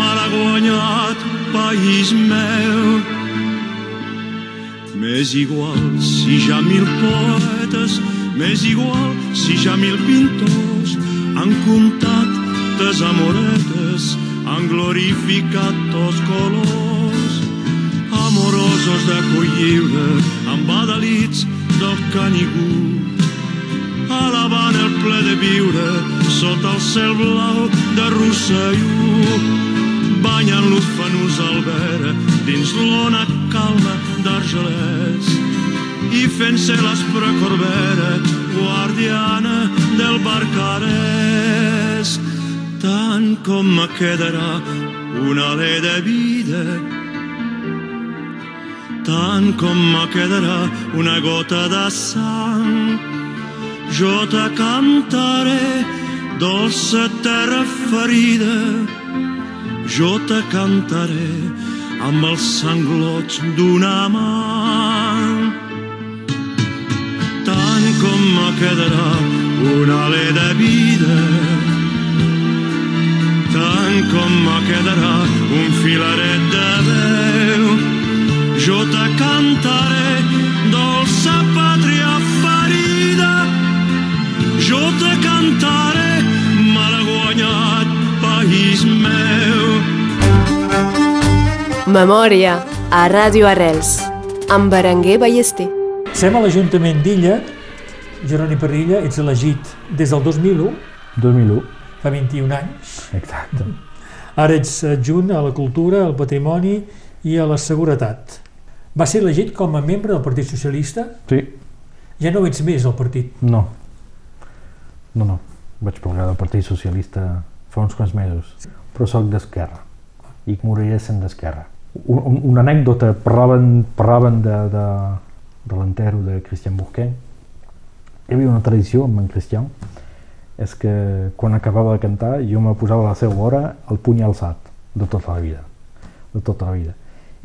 malaguanyat país meu. M'és igual si ja mil poetes, m'és igual si ja mil pintors han comptat tes amoretes, han glorificat tos colors. Amorosos de collire, amb adalits del canigú, alabant el ple de viure sota el cel blau de Rosselló. Banyant l'ufanús al vera dins l'ona calma d'Argelès i fent-se l'aspre corbera guardiana del barcarès. Tant com me quedarà un alè de vida tant com me quedarà una gota de sang. Jo te cantaré dolça terra ferida. Jo te cantaré amb els sanglots d'una mà. Tant com me quedarà un alè de vida, tant com me quedarà un filaret de veu, jo te cantaré dolça pàtria ferida, jo te cantaré malaguanyat país meu. Memòria a Ràdio Arrels amb Berenguer Ballester. Sem a l'Ajuntament d'Illa, Jeroni Parrilla, ets elegit des del 2001, 2001. fa 21 anys. Exacte. Ara ets adjunt a la cultura, al patrimoni i a la seguretat. Va ser elegit com a membre del Partit Socialista? Sí. Ja no ets més al partit? No. No, no. Vaig plegar del Partit Socialista fa uns quants mesos. Però sóc d'esquerra. I moriré sent d'esquerra un, una anècdota, parlaven, parlaven de, de, de l'entero de Christian Bourquet. Hi havia una tradició amb en Christian, és que quan acabava de cantar jo me posava a la seva hora el puny alçat de tota la vida, de tota la vida.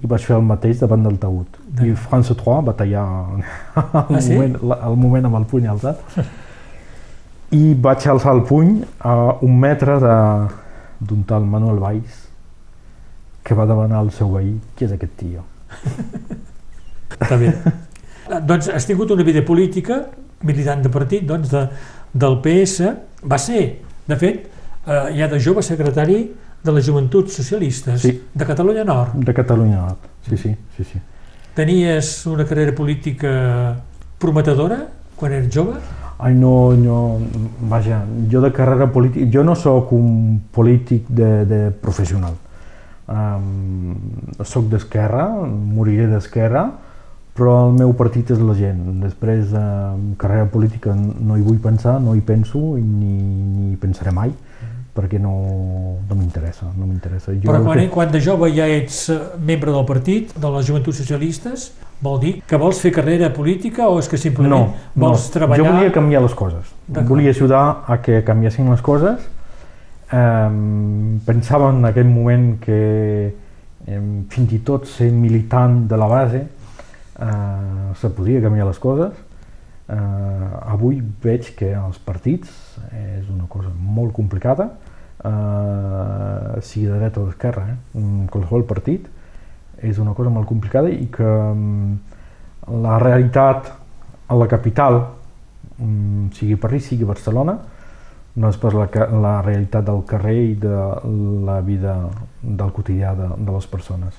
I vaig fer el mateix davant del taüt. De... I François III va tallar el, ah, sí? moment, el moment amb el puny alçat. I vaig alçar el puny a un metre d'un tal Manuel Valls, que va demanar al seu veí qui és aquest tio. Està bé. doncs has tingut una vida política, militant de partit, doncs de, del PS. Va ser, de fet, eh, ja de jove secretari de les Joventuts Socialistes sí. de Catalunya Nord. De Catalunya Nord, sí, sí. sí, sí. Tenies una carrera política prometedora quan eres jove? Ai, no, no, vaja, jo de carrera política, jo no sóc un polític de, de professional Um, soc d'esquerra, moriré d'esquerra, però el meu partit és la gent. Després, eh, carrera política no hi vull pensar, no hi penso i ni, ni hi pensaré mai, perquè no, no m'interessa. No m'interessa. Jo Però quan, que- quan de jove ja ets eh, membre del partit, de les Joventuts Socialistes, vol dir que vols fer carrera política o és que simplement no, vols no. treballar... Jo volia canviar les coses. Volia ajudar a que canviessin les coses. Pensava en aquell moment que fins i tot ser militant de la base uh, se podia canviar les coses. Uh, avui veig que els partits és una cosa molt complicada, uh, sigui de dreta o d'esquerra, eh? Mm, qualsevol partit és una cosa molt complicada i que um, la realitat a la capital, mm, sigui París, sigui Barcelona, no és pas la, la realitat del carrer i de la vida del quotidià de, de les persones.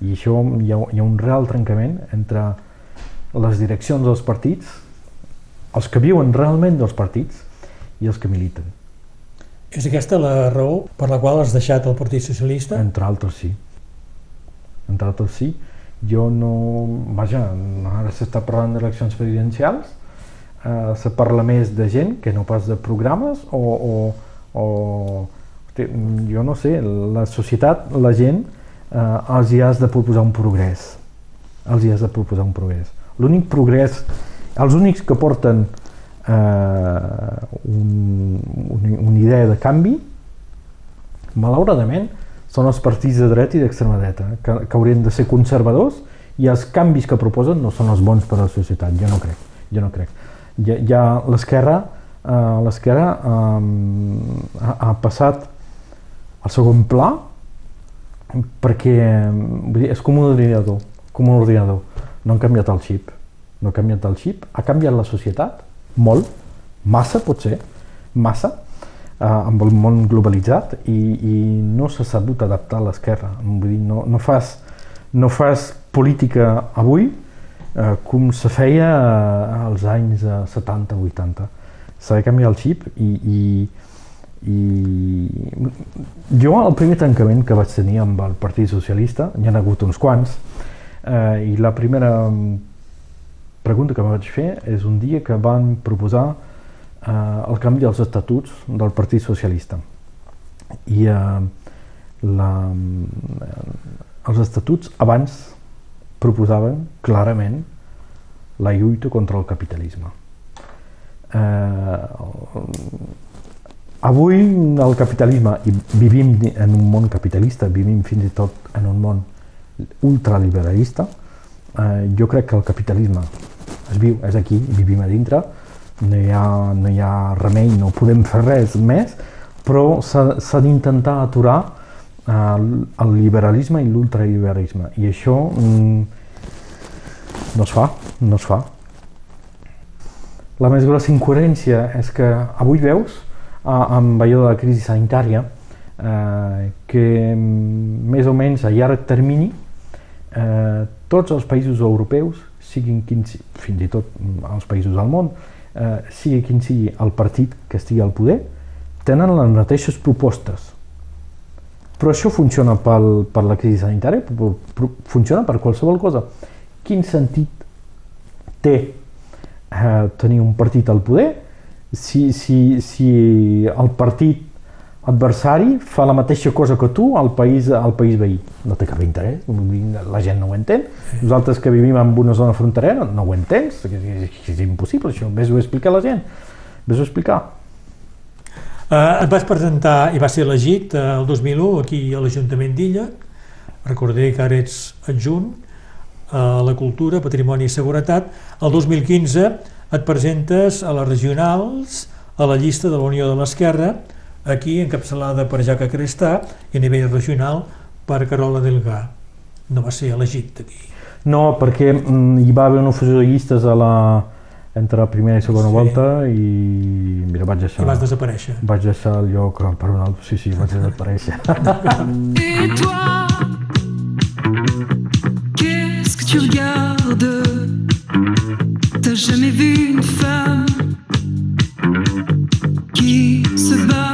I això hi ha, hi ha un real trencament entre les direccions dels partits, els que viuen realment dels partits i els que militen. És aquesta la raó per la qual has deixat el Partit Socialista? Entre altres sí. Entre altres sí. Jo no... Vaja, ara s'està parlant d'eleccions presidencials, eh, se parla més de gent que no pas de programes o... o, o hosti, jo no sé, la societat, la gent, eh, els hi has de proposar un progrés. Els hi has de proposar un progrés. L'únic progrés, els únics que porten eh, un, un, una idea de canvi, malauradament, són els partits de dreta i d'extrema dreta, que, que haurien de ser conservadors i els canvis que proposen no són els bons per a la societat, jo no crec. Jo no crec. Ja, ja l'esquerra eh, l'esquerra eh, ha, ha passat al segon pla perquè vull dir, és com un ordinador, com un ordinador. No han canviat el xip, no ha canviat el xip, ha canviat la societat, molt, massa potser, massa, eh, amb el món globalitzat i, i no s'ha sabut adaptar a l'esquerra. Vull dir, no, no, fas, no fas política avui eh, com se feia eh, als anys eh, 70-80. S'ha de canviar el xip i, i, i jo el primer tancament que vaig tenir amb el Partit Socialista, n'hi ha hagut uns quants, eh, i la primera mm, pregunta que vaig fer és un dia que van proposar eh, el canvi dels estatuts del Partit Socialista. I eh, la, eh, els estatuts abans proposaven clarament la lluita contra el capitalisme. Eh, avui el capitalisme, i vivim en un món capitalista, vivim fins i tot en un món ultraliberalista, eh, jo crec que el capitalisme es viu, és aquí, vivim a dintre, no hi ha, no hi ha remei, no podem fer res més, però s'ha d'intentar aturar eh, el liberalisme i l'ultraliberalisme, i això mm, no es fa, no es fa. La més grossa incoherència és que avui veus, amb allò de la crisi sanitària, eh, que mm, més o menys a llarg termini eh, tots els països europeus, siguin quins, fins i tot mm, els països del món, eh, sigui quin sigui el partit que estigui al poder, tenen les mateixes propostes. Però això funciona pel, per la crisi sanitària, però funciona per qualsevol cosa. Quin sentit té eh, tenir un partit al poder si, si, si el partit adversari fa la mateixa cosa que tu al país, al país veí. No té cap interès, la gent no ho entén. Nosaltres que vivim en una zona fronterera no ho entens, és, és, és impossible això, vés-ho a explicar a la gent, vés-ho a explicar. Eh, et vas presentar i vas ser elegit eh, el 2001 aquí a l'Ajuntament d'Illa. Recordé que ara ets adjunt a la cultura, patrimoni i seguretat. El 2015 et presentes a les regionals a la llista de la Unió de l'Esquerra, aquí encapçalada per Jaca Crestà i a nivell regional per Carola Delgà. No va ser elegit aquí. No, perquè mm, hi va haver una fusió de llistes a la, entre la primera i segona Sí. volta i mira, vaig deixar, I vas desaparèixer. vaig deixar el lloc per un altre, sí, sí, vaig desaparèixer. Et toi, qu'est-ce que tu regardes T'as jamais vu une femme qui se bat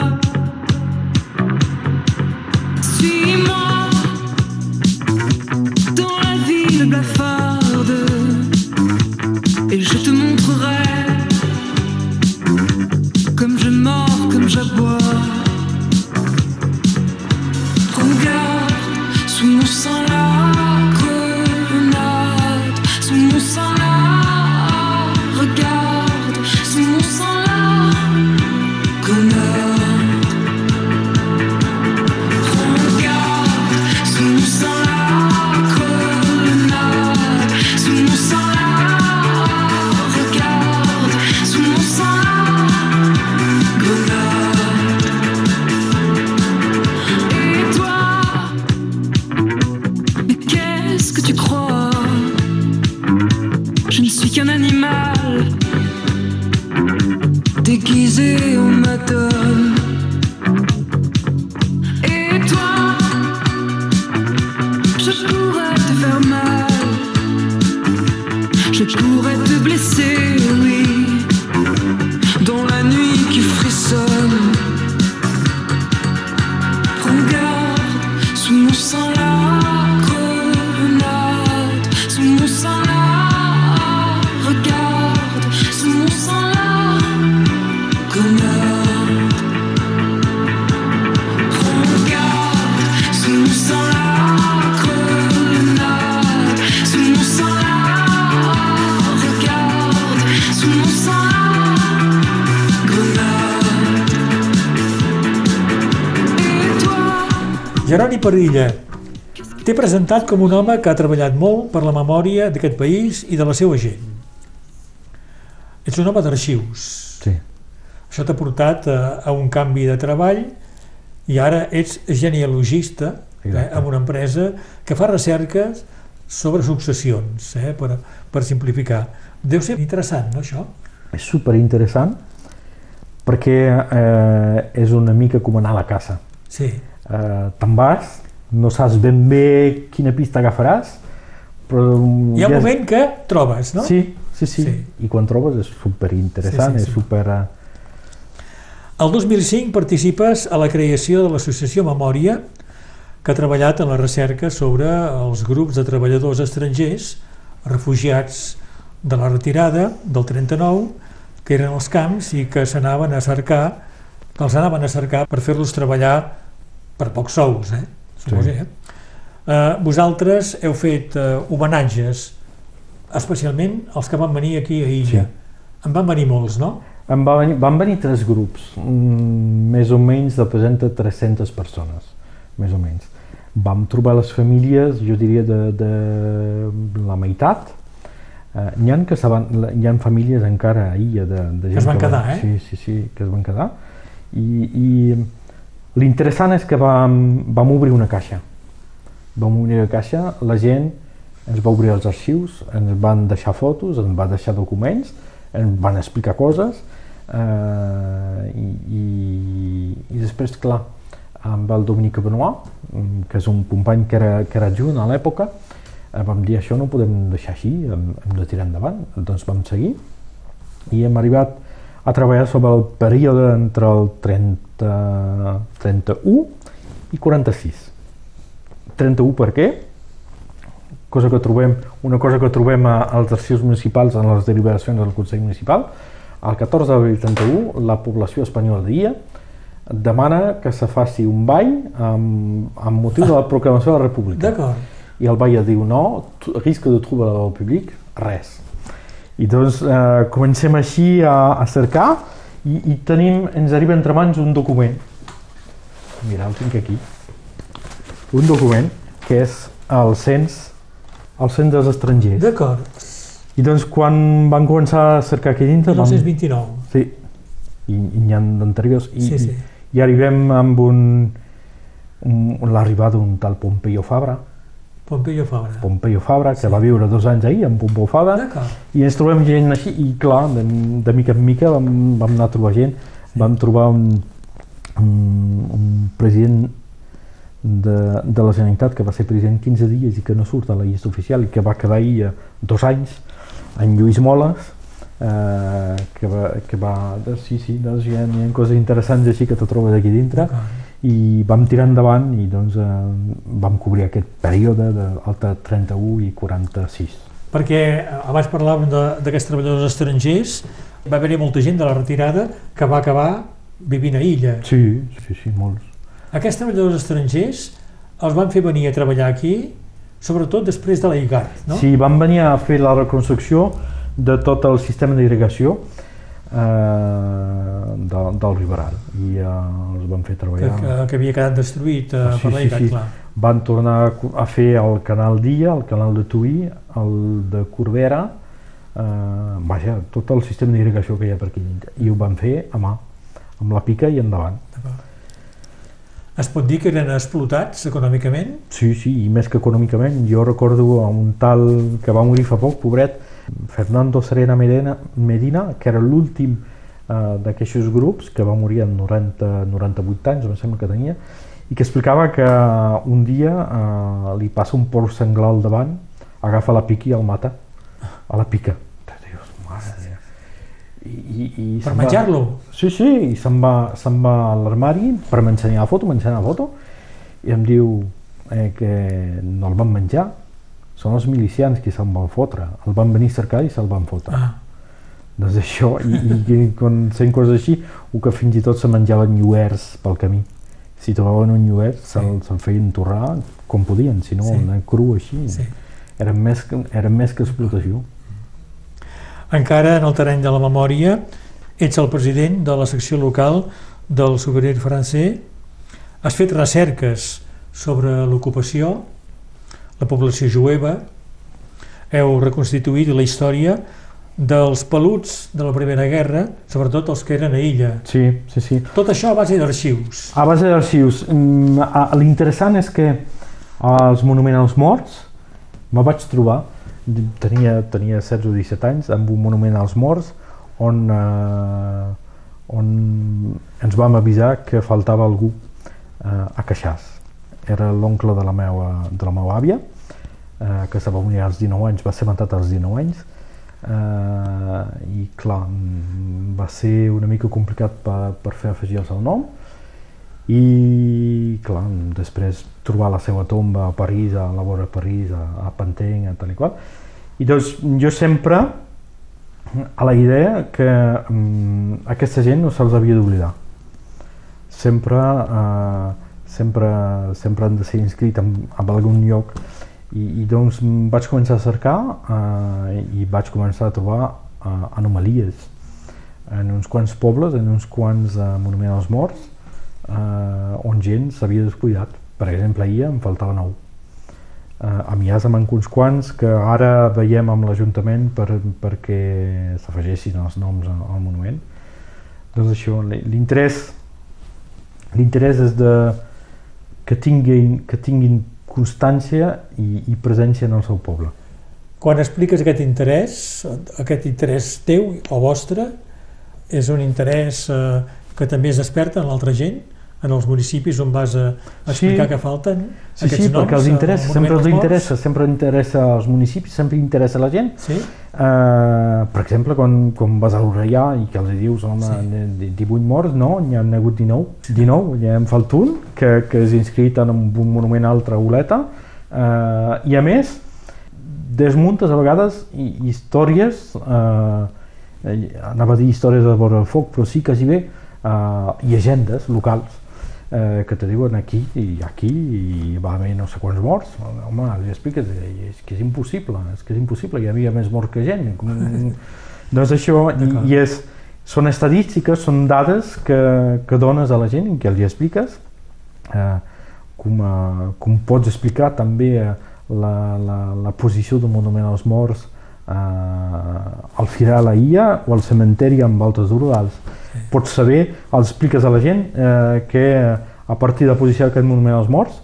com un home que ha treballat molt per la memòria d'aquest país i de la seva gent. Ets un home d'arxius. Sí. Això t'ha portat a, a un canvi de treball i ara ets genealogista eh, amb una empresa que fa recerques sobre successions, eh, per, per simplificar. Deu ser interessant, no, això? És super interessant perquè eh, és una mica com anar a la caça. Sí. Eh, Te'n vas, no saps ben bé quina pista agafaràs, però... Hi ha un ja- moment que trobes, no? Sí, sí, sí, Sí. I quan trobes és super interessant, Sí, sí, sí. és super... eh, El 2005 participes a la creació de l'associació Memòria, que ha treballat en la recerca sobre els grups de treballadors estrangers, refugiats de la retirada del 39, que eren als camps i que s'anaven a cercar, que els anaven a cercar per fer-los treballar per pocs sous, eh? Suposo, Sí. eh? Eh, vosaltres heu fet eh, homenatges, especialment els que van venir aquí a Illa. Sí. En van venir molts, no? Em va venir, van venir tres grups, mm, més o menys representa 300 persones, més o menys. Vam trobar les famílies, jo diria, de, de la meitat. Eh, n'hi ha que van, hi ha famílies encara ahir de, de gent es van que quedar, eh? Sí, sí, sí, que es van quedar. I, i l'interessant és que vam, vam obrir una caixa. Vam obrir una caixa, la gent ens va obrir els arxius, ens van deixar fotos, ens va deixar documents, ens van explicar coses eh, i, i, i després, clar, amb el Dominic Benoit, que és un company que era, que era adjunt a l'època, eh, vam dir això no ho podem deixar així, hem, hem de tirar endavant, doncs vam seguir i hem arribat a treballar sobre el període entre el 30, 31 i 46. 31 per què? Cosa que trobem, una cosa que trobem als arxius municipals en les deliberacions del Consell Municipal. El 14 d'abril 31, la població espanyola d'Illa demana que se faci un ball amb, amb motiu de la proclamació de la República. D'acord. I el Baia diu no, risc de a l'ordre públic, res. I doncs eh, comencem així a, a cercar i, i tenim, ens arriba entre mans un document. Mira, el tinc aquí. Un document que és el cens, el cens dels estrangers. D'acord. I doncs quan van començar a cercar aquí dintre... vam- 1929. Sí, i, i n'hi ha d'anteriors. I, Sí, sí. I, I arribem amb un, un l'arribada d'un tal Pompeyo Fabra, Pompeyo Fabra. Pompeyo Fabra, que va viure dos anys ahir amb Pompeu Fabra, i ens trobem gent així, i clar, de, de mica en mica vam, vam anar a trobar gent, vam trobar un, un, un president de, de la Generalitat que va ser president 15 dies i que no surt a la llista oficial i que va quedar ahir dos anys, en Lluís Moles, eh, que va, que va sí, sí, doncs hi ha, hi ha coses interessants així que te trobes aquí dintre. I vam tirar endavant i doncs eh, vam cobrir aquest període d'alta 31 i 46. Perquè eh, abans parlàvem d'aquests treballadors estrangers, va haver-hi molta gent de la retirada que va acabar vivint a Illa. Sí, sí, sí, molts. Aquests treballadors estrangers els van fer venir a treballar aquí, sobretot després de la IGAT, no? Sí, van venir a fer la reconstrucció de tot el sistema d'irrigació de, del Riberal i eh, els van fer que, treballar. que, que havia quedat destruït eh, Sí, per sí, sí. clar. Van tornar a fer el canal Dia, el canal de Tuí, el de Corbera, eh, vaja, tot el sistema d'irrigació que hi ha per aquí. I ho van fer a mà, amb la pica i endavant. Es pot dir que eren explotats econòmicament? Sí, sí, i més que econòmicament. Jo recordo un tal que va morir fa poc, pobret, Fernando Serena Medina, Medina que era l'últim eh, d'aquests grups, que va morir amb 90, 98 anys, em sembla que tenia, i que explicava que un dia eh, li passa un porc senglar al davant, agafa la pica i el mata. a la pica. Dius, mare de. I, i, i Per menjar-lo? Sí, sí, i se'n va, se'n va a l'armari per m'ensenyar la foto, m'ensenya la foto, i em diu eh, que no el van menjar, són els milicians qui se'l van fotre, el van venir a cercar i se'l van fotre. Ah, Doncs això, i, i, i quan sent coses així, o que fins i tot se menjaven lluers pel camí. Si trobaven un lluer, se'l se feien torrar com podien, si no, Sí. sí. cru així. sí. Era més, que, era més que explotació. Encara en el terreny de la memòria, ets el president de la secció local del Souvenir francès. Has fet recerques sobre l'ocupació, la població jueva, heu reconstituït la història dels peluts de la Primera Guerra, sobretot els que eren a illa. Sí, sí, sí. Tot això a base d'arxius. A base d'arxius, mm, l'interessant és que als monuments als morts me vaig trobar, tenia, tenia 16 o 17 anys, amb un monument als morts on, eh, on ens vam avisar que faltava algú eh, a Queixàs. Era l'oncle de, la meva, de la meva àvia, eh, que se va unir als 19 anys, va ser matat als 19 anys, eh, i clar, mm, va ser una mica complicat per, per fer afegir el seu nom, i clar, després trobar la seva tomba a París, a la vora de París, a, a Panteng, a tal i qual. I doncs jo sempre a la idea que um, aquesta gent no se'ls havia d'oblidar. Sempre, uh, sempre, sempre han de ser inscrit en, en algun lloc i, i doncs vaig començar a cercar uh, i vaig començar a trobar uh, anomalies en uns quants pobles, en uns quants uh, monuments als morts, eh, on gent s'havia descuidat. Per exemple, ahir em faltava nou. Eh, a Mias en manco uns quants que ara veiem amb l'Ajuntament per, perquè s'afegessin els noms al, al monument. Doncs això, l'interès l'interès és de que tinguin, que tinguin constància i, i presència en el seu poble. Quan expliques aquest interès, aquest interès teu o vostre, és un interès eh, que també es desperta en l'altra gent, en els municipis on vas a explicar Sí. que falten Sí, aquests sí, noms? perquè els interessa, Monument sempre els interessa, sempre interessa als municipis, sempre interessa a la gent. Sí? Eh, per exemple, quan, quan vas a l'Orellà i que els dius, home, Sí. sí. 18 morts, no, n'hi ha hagut 19. 19, ja em falta un, que, que és inscrit en un monument altre a Oleta, eh, i a més, desmuntes a vegades hi- històries, eh, anava a dir històries de vora el foc, però sí quasi bé, eh, llegendes locals, eh, que te diuen aquí i aquí i va haver no sé quants morts. Home, li expliques, és que és impossible és que és impossible, hi havia més morts que gent. Com... doncs això i, i és, són estadístiques, són dades que, que dones a la gent i que li expliques. Eh, com, eh, com pots explicar també eh, la, la, la posició del monument als morts al Firar a la Illa o al cementeri amb altres rurals. Pots saber, els expliques a la gent eh, que a partir de la posició d'aquest monument als morts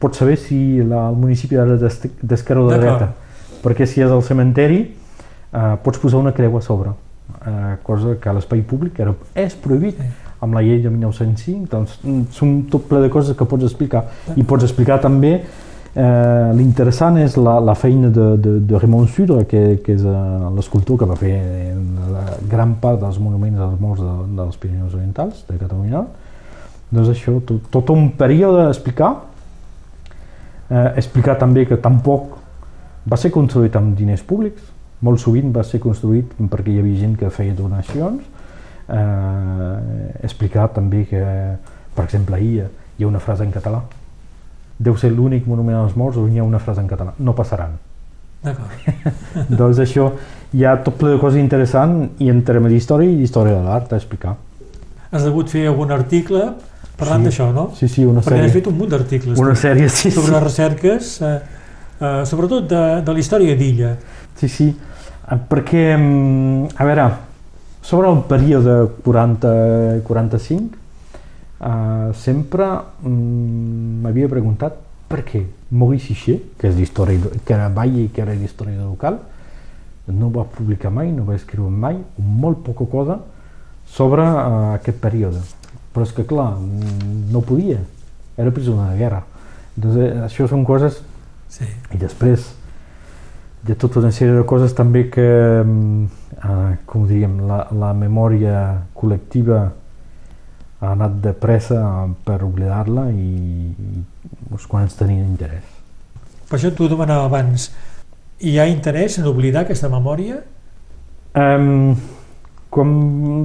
pots saber si la, el municipi era d'esquerra o de dreta. Perquè si és al cementeri eh, pots posar una creu a sobre, eh, cosa que a l'espai públic era, és prohibit Sí. amb la llei de 1905, doncs mm, són tot ple de coses que pots explicar. I pots explicar també, eh, l'interessant és la, la feina de, de, de Raymond Sudre, que, que és eh, l'escultor que va fer eh, la gran part dels monuments als morts de, dels Pirineus Orientals, de Catalunya. Doncs això, tot, tot un període a explicar, eh, explicar també que tampoc va ser construït amb diners públics, molt sovint va ser construït perquè hi havia gent que feia donacions, eh, explicar també que, per exemple, ahir hi ha una frase en català. Deu ser l'únic monument als morts on hi ha una frase en català. No passaran. D'acord. doncs això, hi ha tot ple de coses interessants i en termes d'història i d'història de l'art a explicar. Has degut fer algun article parlant Sí. d'això, no? Sí, sí, una Perquè sèrie. has fet un munt d'articles Una sèrie, sí, sobre sí. recerques, eh, eh, sobretot de, de la història d'Illa. Sí, sí, eh, perquè, mm, a veure, sobre el període 40-45, eh, sempre mm, m'havia preguntat per què Maurice Hichet, que, és d'història, que era Valle i que era d'història local, no va publicar mai, no va escriure mai, molt poca cosa sobre eh, aquest període. Però és que, clar, mm, no podia, era prisioner de guerra. Doncs, eh, això són coses Sí. i després hi ha tota una sèrie de coses també que, eh, com diríem, la, la memòria col·lectiva ha anat de pressa per oblidar-la i, i uns quants tenien interès. Per això t'ho demanava abans. Hi ha interès en oblidar aquesta memòria? Um, quan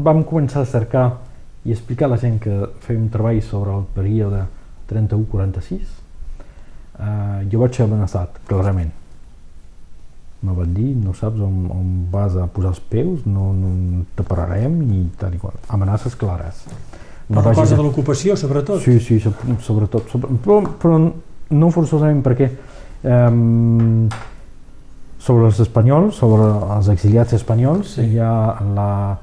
vam començar a cercar i explicar a la gent que feia un treball sobre el període 31-46, uh, jo vaig ser amenaçat, clarament. Me van dir, no saps on, on vas a posar els peus, no, no te pararem i tal i qual. Amenaces clares. No per la cosa de l'ocupació, sobretot? Sí, sí, so- sobretot. Sobre, però, però no forçosament perquè um, sobre els espanyols, sobre els exiliats espanyols, Sí. hi ha la,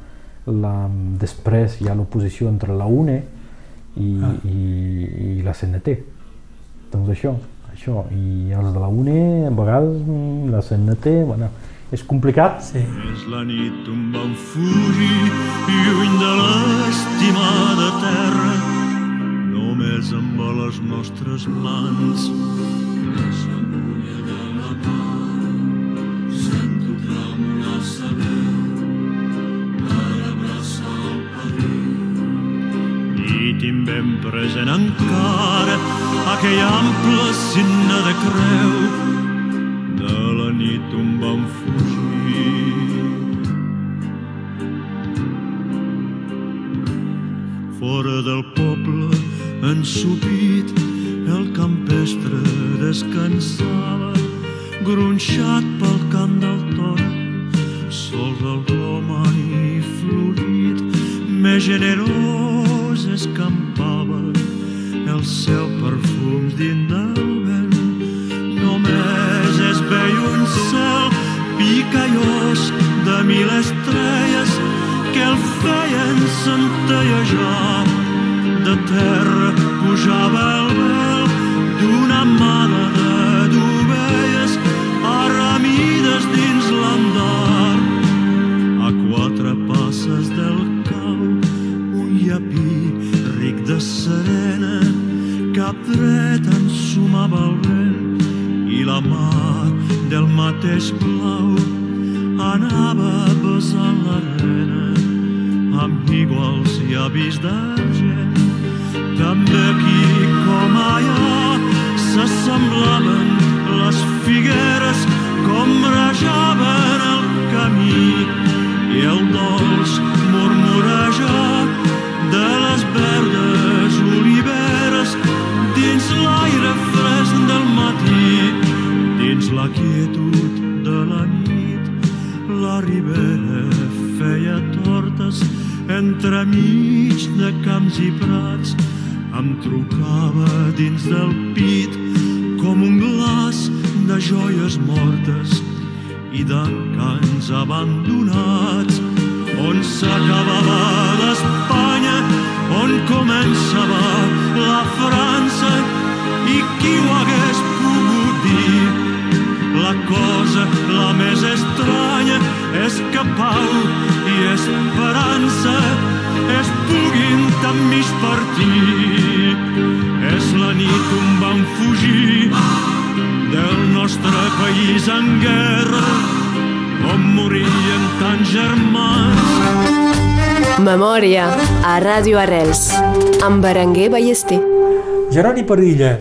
la, després hi ha l'oposició entre la UNE i, Ah. i, i la CNT. Doncs això, això. I els de la UNE, a vegades mm, la CNT, bueno, és complicat, Sí. És la nit on vam fugir lluny de l'estimada terra només amb les nostres mans tinc ben present encara aquell ample signe de creu nit on vam fugir. Fora del poble, ensupit, el campestre descansava, gronxat pel cant del toro, sol del romani florit, més generós escampava el seu perfum dins cel picallós de mil estrelles que el feien centellejar. De terra pujava el vel d'una mala de d'ovelles arramides dins l'andar. A quatre passes del cau, un llapí ric de serena, cap dret ensumava el vent i la mar del mateix blau anava besant l'arena amb iguals llavis d'argent. També aquí com allà s'assemblaven les figueres com rajaven el camí i el dolç Memòria a Ràdio Arrels amb Berenguer Ballester. Jeroni Padilla,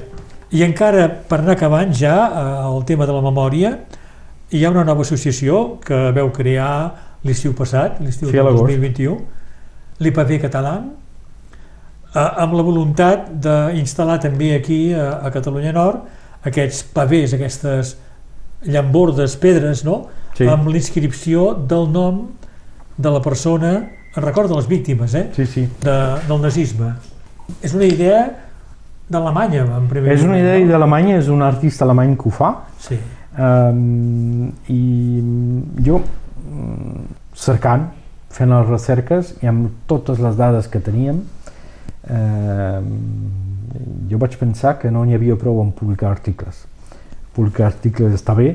i encara per anar acabant ja eh, el tema de la memòria, hi ha una nova associació que veu crear l'estiu passat, l'estiu Sí, del l'agost. 2021, l'IPV català, eh, amb la voluntat d'instal·lar també aquí a, a Catalunya Nord aquests pavés, aquestes llambordes, pedres, no? Sí. amb l'inscripció del nom de la persona en record de les víctimes eh? Sí, sí. de, del nazisme. És una idea d'Alemanya, en primer És una moment, idea no? d'Alemanya, és un artista alemany que ho fa, Sí. um, i jo mm, cercant, fent les recerques i amb totes les dades que teníem, eh, jo vaig pensar que no n'hi havia prou en publicar articles. Publicar articles està bé,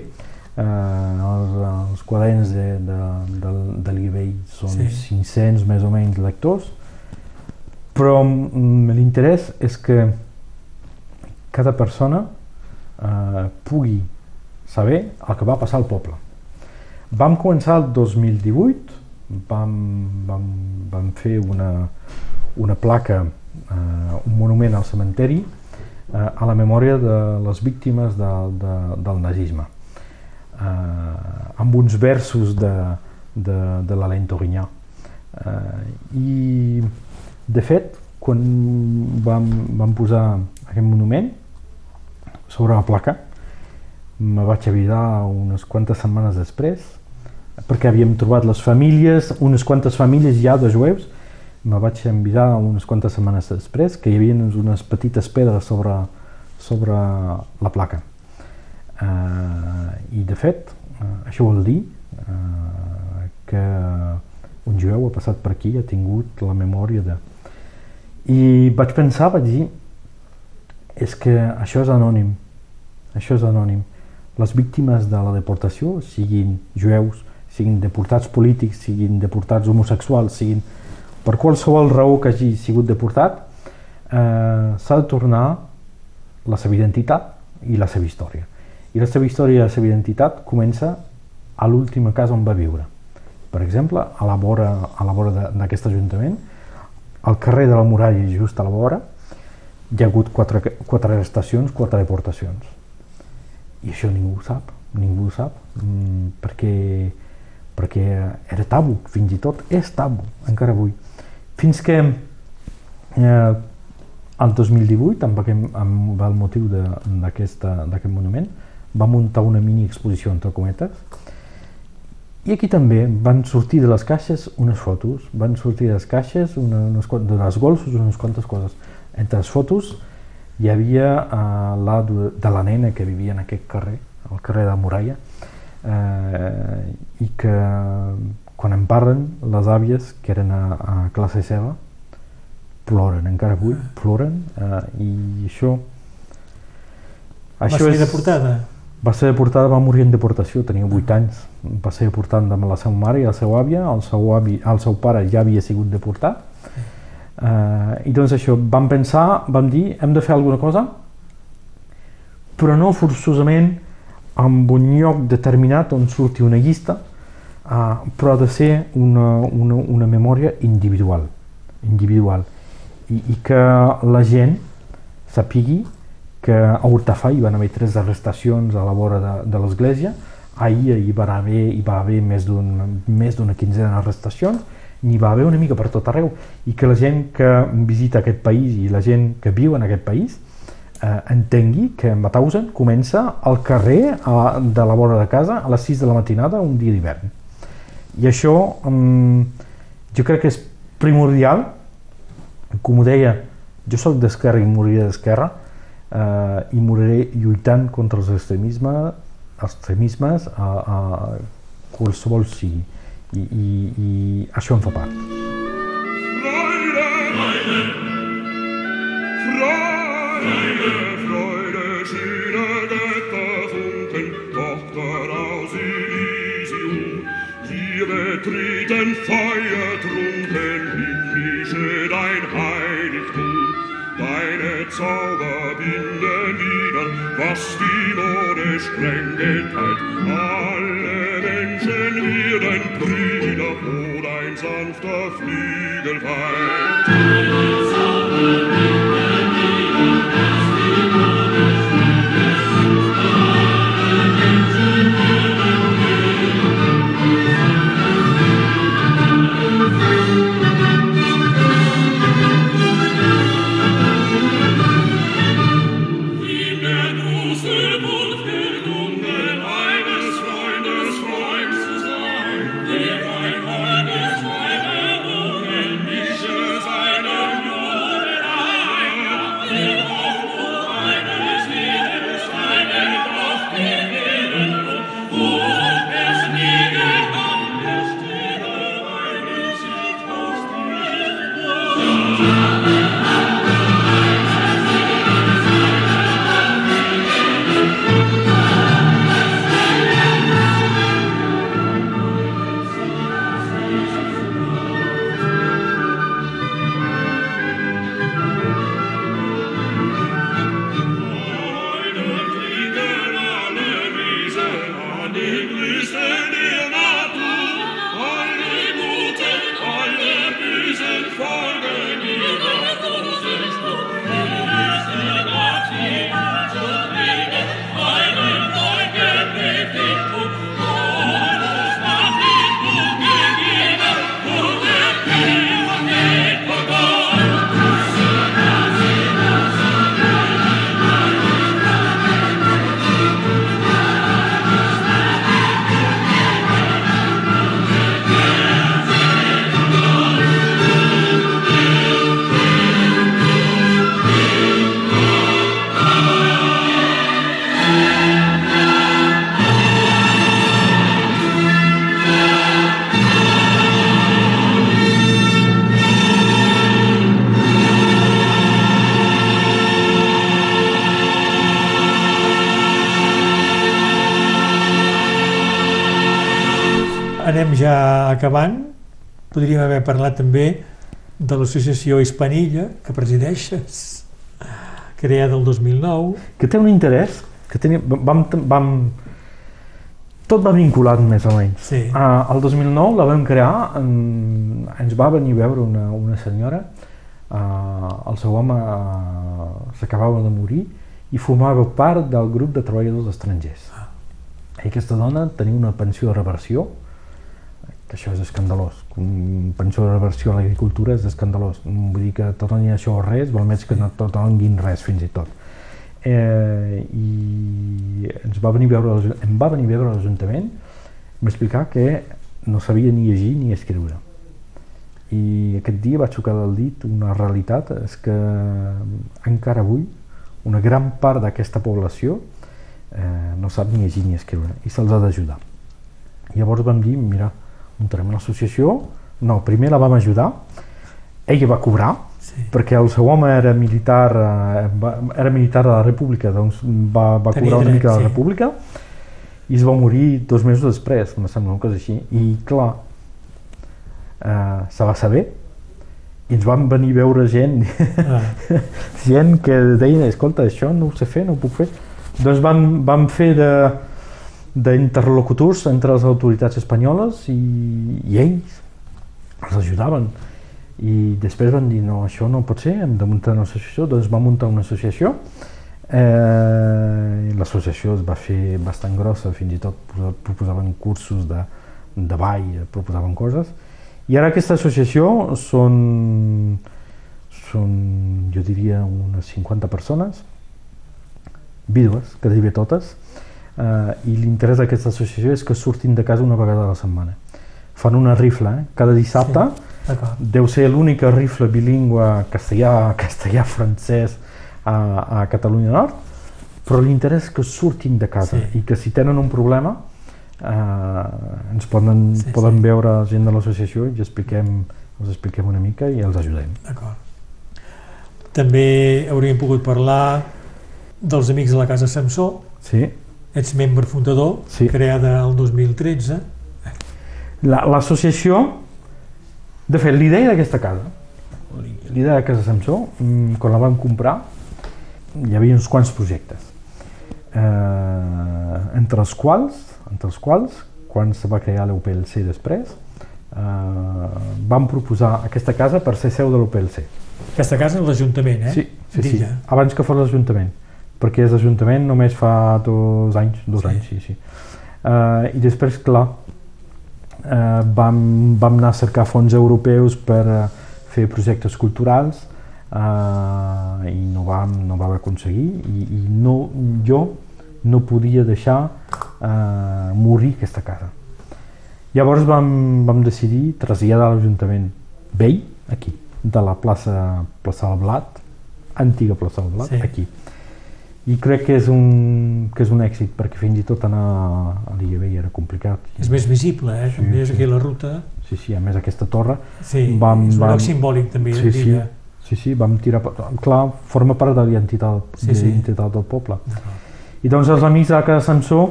eh, els, els quaderns de, de, de, de l'eBay són Sí. sí. 500 més o menys lectors, però l'interès és que cada persona eh, pugui saber el que va passar al poble. Vam començar el 2018, vam, vam, vam fer una, una placa, eh, un monument al cementeri eh, a la memòria de les víctimes de, de, del nazisme, eh, amb uns versos de, de, de l'Alain Torinyà. Eh, I, de fet, quan vam, vam posar aquest monument sobre la placa, me vaig avisar unes quantes setmanes després, perquè havíem trobat les famílies, unes quantes famílies ja de jueus, me vaig enviar unes quantes setmanes després que hi havia unes petites pedres sobre, sobre la placa. Uh, I de fet, uh, això vol dir uh, que un jueu ha passat per aquí i ha tingut la memòria de... I vaig pensar, vaig dir, és que això és anònim, això és anònim. Les víctimes de la deportació, siguin jueus, siguin deportats polítics, siguin deportats homosexuals, siguin per qualsevol raó que hagi sigut deportat, eh, s'ha de tornar la seva identitat i la seva història. I la seva història i la seva identitat comença a l'última casa on va viure. Per exemple, a la vora, a la vora d'aquest ajuntament, al carrer de la Muralla, just a la vora, hi ha hagut quatre, quatre estacions, quatre deportacions. I això ningú ho sap, ningú ho sap, mm, perquè, perquè era tabu, fins i tot és tabu, encara avui. Fins que eh, el 2018, amb, aquest, amb el motiu d'aquest monument, va muntar una mini exposició entre cometes i aquí també van sortir de les caixes unes fotos, van sortir de les caixes una, unes, de les golfos unes quantes coses entre les fotos hi havia uh, la de la nena que vivia en aquest carrer, al carrer de Muralla, eh, i que quan em parlen les àvies, que eren a, a classe seva, ploren, encara avui ploren, eh, i això... Va això ser és, deportada? Va ser deportada, va morir en deportació, tenia 8 anys, va ser deportada amb la seva mare i la seva àvia, el seu, avi, el seu pare ja havia sigut deportat, Uh, I doncs això, vam pensar, vam dir, hem de fer alguna cosa, però no forçosament amb un lloc determinat on surti una llista, uh, però ha de ser una, una, una memòria individual, individual, i, i que la gent sapigui que a Hortafà hi van haver tres arrestacions a la vora de, de l'església, ahir hi va haver, hi va haver més d'una quinzena d'arrestacions, n'hi va haver una mica per tot arreu. I que la gent que visita aquest país i la gent que viu en aquest país eh, entengui que Mauthausen comença al carrer a, de la vora de casa a les 6 de la matinada un dia d'hivern. I això um, jo crec que és primordial. Com ho deia jo sóc d'esquerra i moriré d'esquerra eh, i moriré lluitant contra els extremismes, extremismes a, a qualsevol sigui i, i, i això en fa part. Freude, Freude, Freude, Freude, schöne Götterfunken, betreten himmlische dein Heiligtum. Deine Zauber fast in ohne Strengigkeit. Alle Menschen werden Brüder, wo dein sanfter Flügel weit. Acabant. Podríem haver parlat també de l'associació Hispanilla, que presideixes, creada el 2009. que té un interès, que tenia, vam, vam, tot va vinculat més o menys. Sí. Uh, el 2009 la vam crear, en, ens va venir a veure una, una senyora, uh, el seu home uh, s'acabava de morir i formava part del grup de treballadors estrangers. Ah. I aquesta dona tenia una pensió de reversió, això és escandalós. Un pensió de reversió a l'agricultura és escandalós. Vull dir que tot ni això o res, val més que no tot donin res fins i tot. Eh, I ens va venir a veure, em va venir a veure l'Ajuntament, m'explicar que no sabia ni llegir ni escriure. I aquest dia va xocar del dit una realitat, és que encara avui una gran part d'aquesta població eh, no sap ni llegir ni escriure i se'ls ha d'ajudar. Llavors vam dir, mira, muntarem una associació, no, primer la vam ajudar, ella va cobrar, Sí. perquè el seu home era militar, eh, era militar de la República, doncs va, va Tenia cobrar una mica de la sí. República i es va morir dos mesos després, em sembla una cosa així. I clar, eh, se va saber i ens van venir a veure gent, Ah, gent que deien, escolta, això no ho sé fer, no ho puc fer. Doncs vam, vam fer de d'interlocutors entre les autoritats espanyoles i, i ells els ajudaven. I després van dir, no, això no pot ser, hem de muntar una associació, doncs vam muntar una associació. Eh, L'associació es va fer bastant grossa, fins i tot posa- proposaven cursos de, de ball, proposaven coses. I ara aquesta associació són, són jo diria, unes 50 persones, vídues, que bé totes, eh, i l'interès d'aquesta associació és que surtin de casa una vegada a la setmana. Fan una rifla, eh? cada dissabte, Sí. Deu ser l'única rifla bilingüe castellà, castellà-francès a, a Catalunya Nord, però l'interès que surtin de casa Sí. i que si tenen un problema eh, ens poden, Sí, poden sí. veure gent de l'associació i expliquem, els expliquem una mica i els ajudem. D'acord. També hauríem pogut parlar dels Amics de la Casa Samsó, Sí. Ets membre fundador, Sí. creada el 2013. La- L'associació, de fet, l'idea d'aquesta casa, l'idea de Casa Samsó, mm, quan la vam comprar, hi havia uns quants projectes, eh, entre els quals, entre els quals, quan se va crear l'UPLC després, eh, vam proposar aquesta casa per ser seu de l'UPLC. Aquesta casa és l'Ajuntament, eh? Sí, sí, sí, abans que fos l'Ajuntament, perquè és l'Ajuntament només fa dos anys, dos Sí. anys, sí, sí. Uh, I després, clar, uh, vam, vam anar a cercar fons europeus per uh, fer projectes culturals uh, i no vam, no vam aconseguir i, i no, jo no podia deixar uh, morir aquesta casa. Llavors vam, vam decidir traslladar l'Ajuntament vell, aquí, de la plaça, plaça del Blat, antiga plaça del Blat, Sí. aquí. I crec que és, un, que és un èxit, perquè fins i tot anar a l'Illa Vella era complicat. És més visible, eh? Sí, També és sí. aquí la ruta. Sí, sí, a més aquesta torre, Sí, Vam- és un vam- lloc simbòlic també sí, sí, sí, sí, vam tirar... Clar, forma part de l'identitat Sí, sí. del poble. I doncs els amics de la Casa Samsó,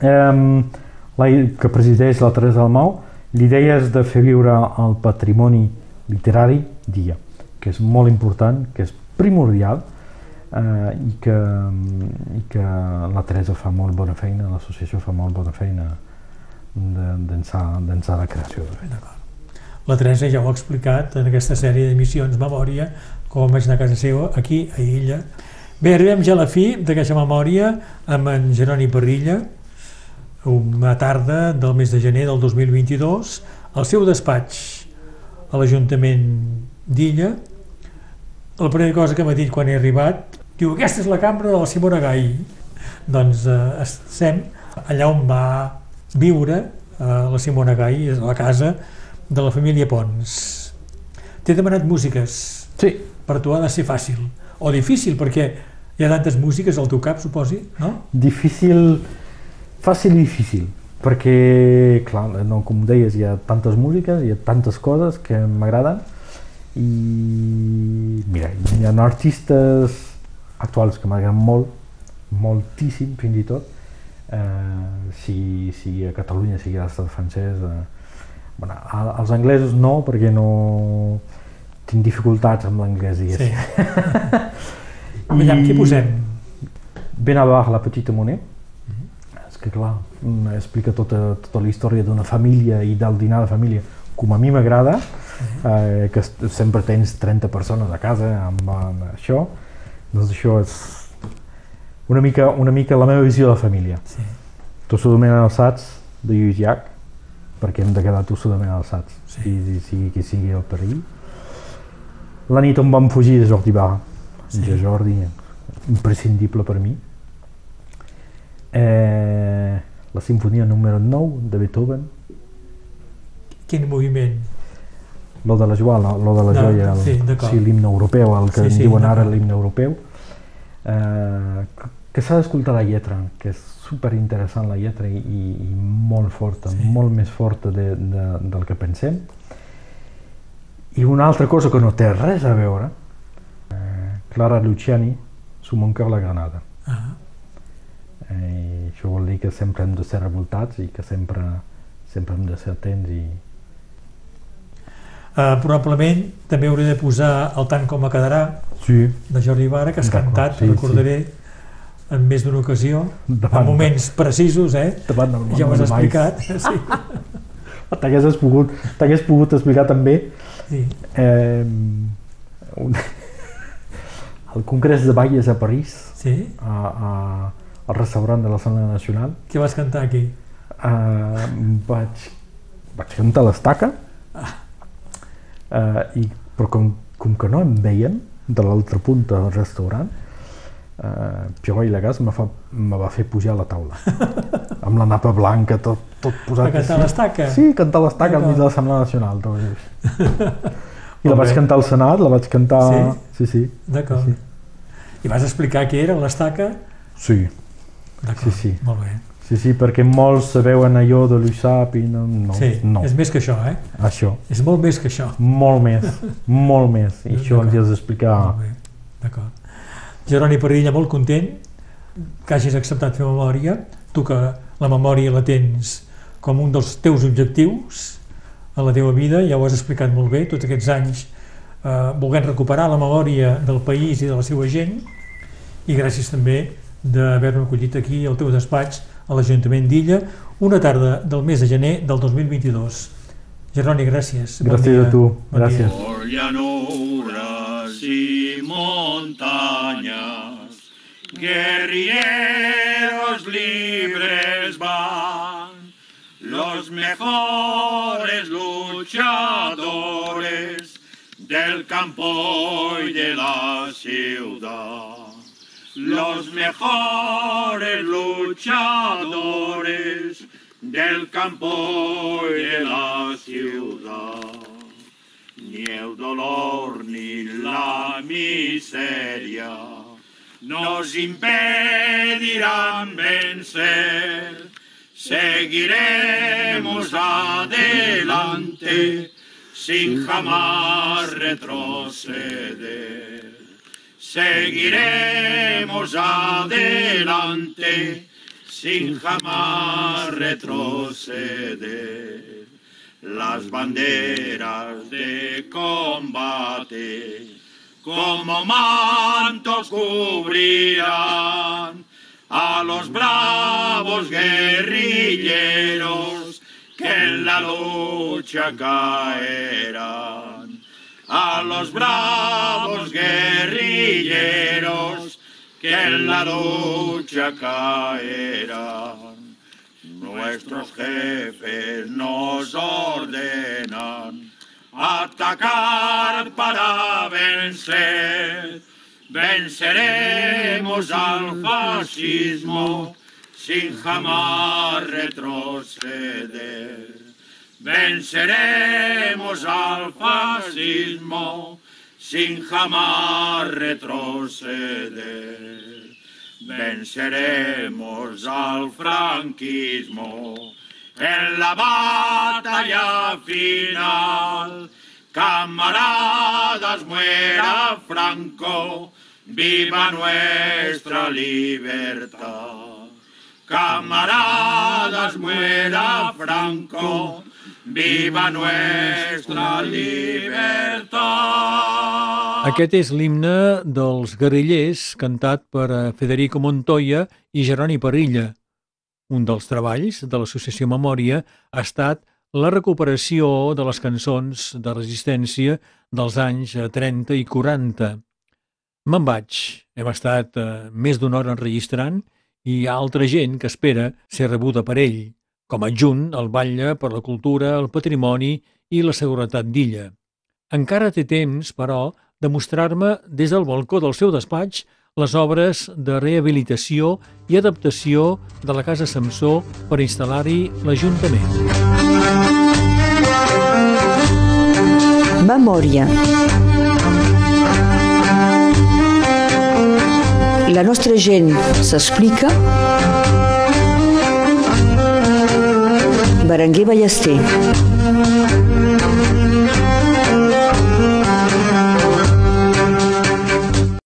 eh, la, que presideix la Teresa Dalmau, l'idea és de fer viure el patrimoni literari dia, que és molt important, que és primordial eh, i, que, i que la Teresa fa molt bona feina, l'associació fa molt bona feina de- d'ençà d'ençà la creació. La Teresa ja ho ha explicat en aquesta sèrie d'emissions Memòria, com vaig anar a casa seva, aquí, a Illa. Bé, arribem ja a la fi d'aquesta memòria amb en Jeroni Parrilla, una tarda del mes de gener del 2022, al seu despatx a l'Ajuntament d'Illa. La primera cosa que m'ha dit quan he arribat, diu, aquesta és la cambra de la Simona Gai. Doncs eh, estem allà on va viure eh, la Simona Gai, és la casa de la família Pons. T'he demanat músiques, Sí, per tu ha de ser fàcil, o difícil, perquè hi ha tantes músiques al teu cap, suposi, no? difícil, fàcil i difícil, perquè, clar, no, com deies, hi ha tantes músiques, hi ha tantes coses que m'agraden i, mira, hi ha artistes actuals que m'agraden molt, moltíssim fins i tot, eh, sigui, sigui a Catalunya, sigui a l'estat francès. Eh, bueno, a- als anglesos no, perquè no tinc dificultats amb l'anglès, Sí. diguéssim. Aviam, què posem? Benavar, la petita Monet. És que clar, mm, explica tota, tota la història d'una família i del dinar de família, com a mi m'agrada, eh, que sempre tens 30 persones a casa amb, amb això, doncs això és una mica, una mica la meva visió de la família. Sí. Tossudament alçats de Lluís Llach, perquè hem de quedar tossudament alçats, Sí. sí. sigui qui sigui el perill. La nit on vam fugir de Jordi Barra, Sí. de Jordi, imprescindible per mi. Eh, la sinfonia número 9 de Beethoven, Quin moviment? Lo de la joia, lo de la No, joia, el, sí, sí, l'himne europeu, el que Sí, sí, sí, diuen ara l'himne europeu, eh, que- s'ha d'escoltar la lletra, que és super interessant la lletra i, i, molt forta, Sí. molt més forta de, de, del que pensem. I una altra cosa que no té res a veure, eh, Clara Luciani, Su mon cœur la Granada. Ah, Eh, això vol dir que sempre hem de ser revoltats i que sempre, sempre hem de ser atents i, Uh, probablement també hauré de posar el tant com a quedarà Sí, de Jordi Vara, que has cantat, sí, recordaré, en més d'una ocasió, Davant en moments precisos, eh? davant del Ja ho has explicat. Sí. T'hagués pogut, t'hagués pogut explicar també sí. eh, un, el Congrés de Valles a París, sí? a, a, al restaurant de l'Assemblea Nacional. Què vas cantar aquí? Eh, vaig, vaig cantar l'estaca, eh, i, però com, com que no em veien de l'altra punta del restaurant, eh, Piero i Legàs me, fa, me va fer pujar a la taula amb la napa blanca, tot, tot posat Va cantar l'estaca? Sí, cantar l'estaca al mig de l'Assemblea Nacional. tot. I la vaig cantar al Senat, la vaig cantar... Sí, sí. D'acord. Sí. I vas explicar què era l'estaca? Sí, D'acord, Sí, sí. molt bé. Sí, sí, perquè molts sabeuen allò de l'USAP i no, no, sí, no. és més que això, eh? Això, És molt més que això. molt més, molt més. I això ens D'acord. has d'explicar. D'acord. Jeroni Parrilla, molt content que hagis acceptat fer memòria. Tu que la memòria la tens com un dels teus objectius a la teva vida, ja ho has explicat molt bé, tots aquests anys eh, volent recuperar la memòria del país i de la seva gent i gràcies també d'haver-me acollit aquí al teu despatx a l'Ajuntament d'Illa una tarda del mes de gener del 2022. Jeroni, gràcies. Bon Gràcies dia. a tu, Bon gràcies. Por llanuras y montañas, guerrilleros libres van, los mejores luchadores del campo y de la ciudad. Los mejores luchadores del campo y de la ciudad ni el dolor ni la miseria nos impedirán vencer. Seguiremos adelante sin jamás retroceder. Seguiremos adelante sin jamás retroceder las banderas de combate como mantos cubrirán a los bravos guerrilleros que en la lucha caerán. A los bravos guerrilleros que en la lucha caerán. Nuestros jefes nos ordenan atacar para vencer. Venceremos al fascismo sin jamás retroceder. Venceremos al fascismo sin jamás retroceder. Venceremos al franquismo en la batalla final. Camaradas, muera Franco, viva nuestra libertad. camaradas, muera Franco, viva nuestra libertad. Aquest és l'himne dels guerrillers cantat per eh, Federico Montoya i Jeroni Parilla. Un dels treballs de l'Associació Memòria ha estat la recuperació de les cançons de resistència dels anys 30 i 40. Me'n vaig. Hem estat eh, més d'una hora enregistrant i hi ha altra gent que espera ser rebuda per ell, com a adjunt al batlle per la cultura, el patrimoni i la seguretat d'Illa. Encara té temps, però, de mostrar-me des del balcó del seu despatx les obres de rehabilitació i adaptació de la Casa Samsó per instal·lar-hi l'Ajuntament. Memòria. La nostra gent s'explica. Berenguer Ballester.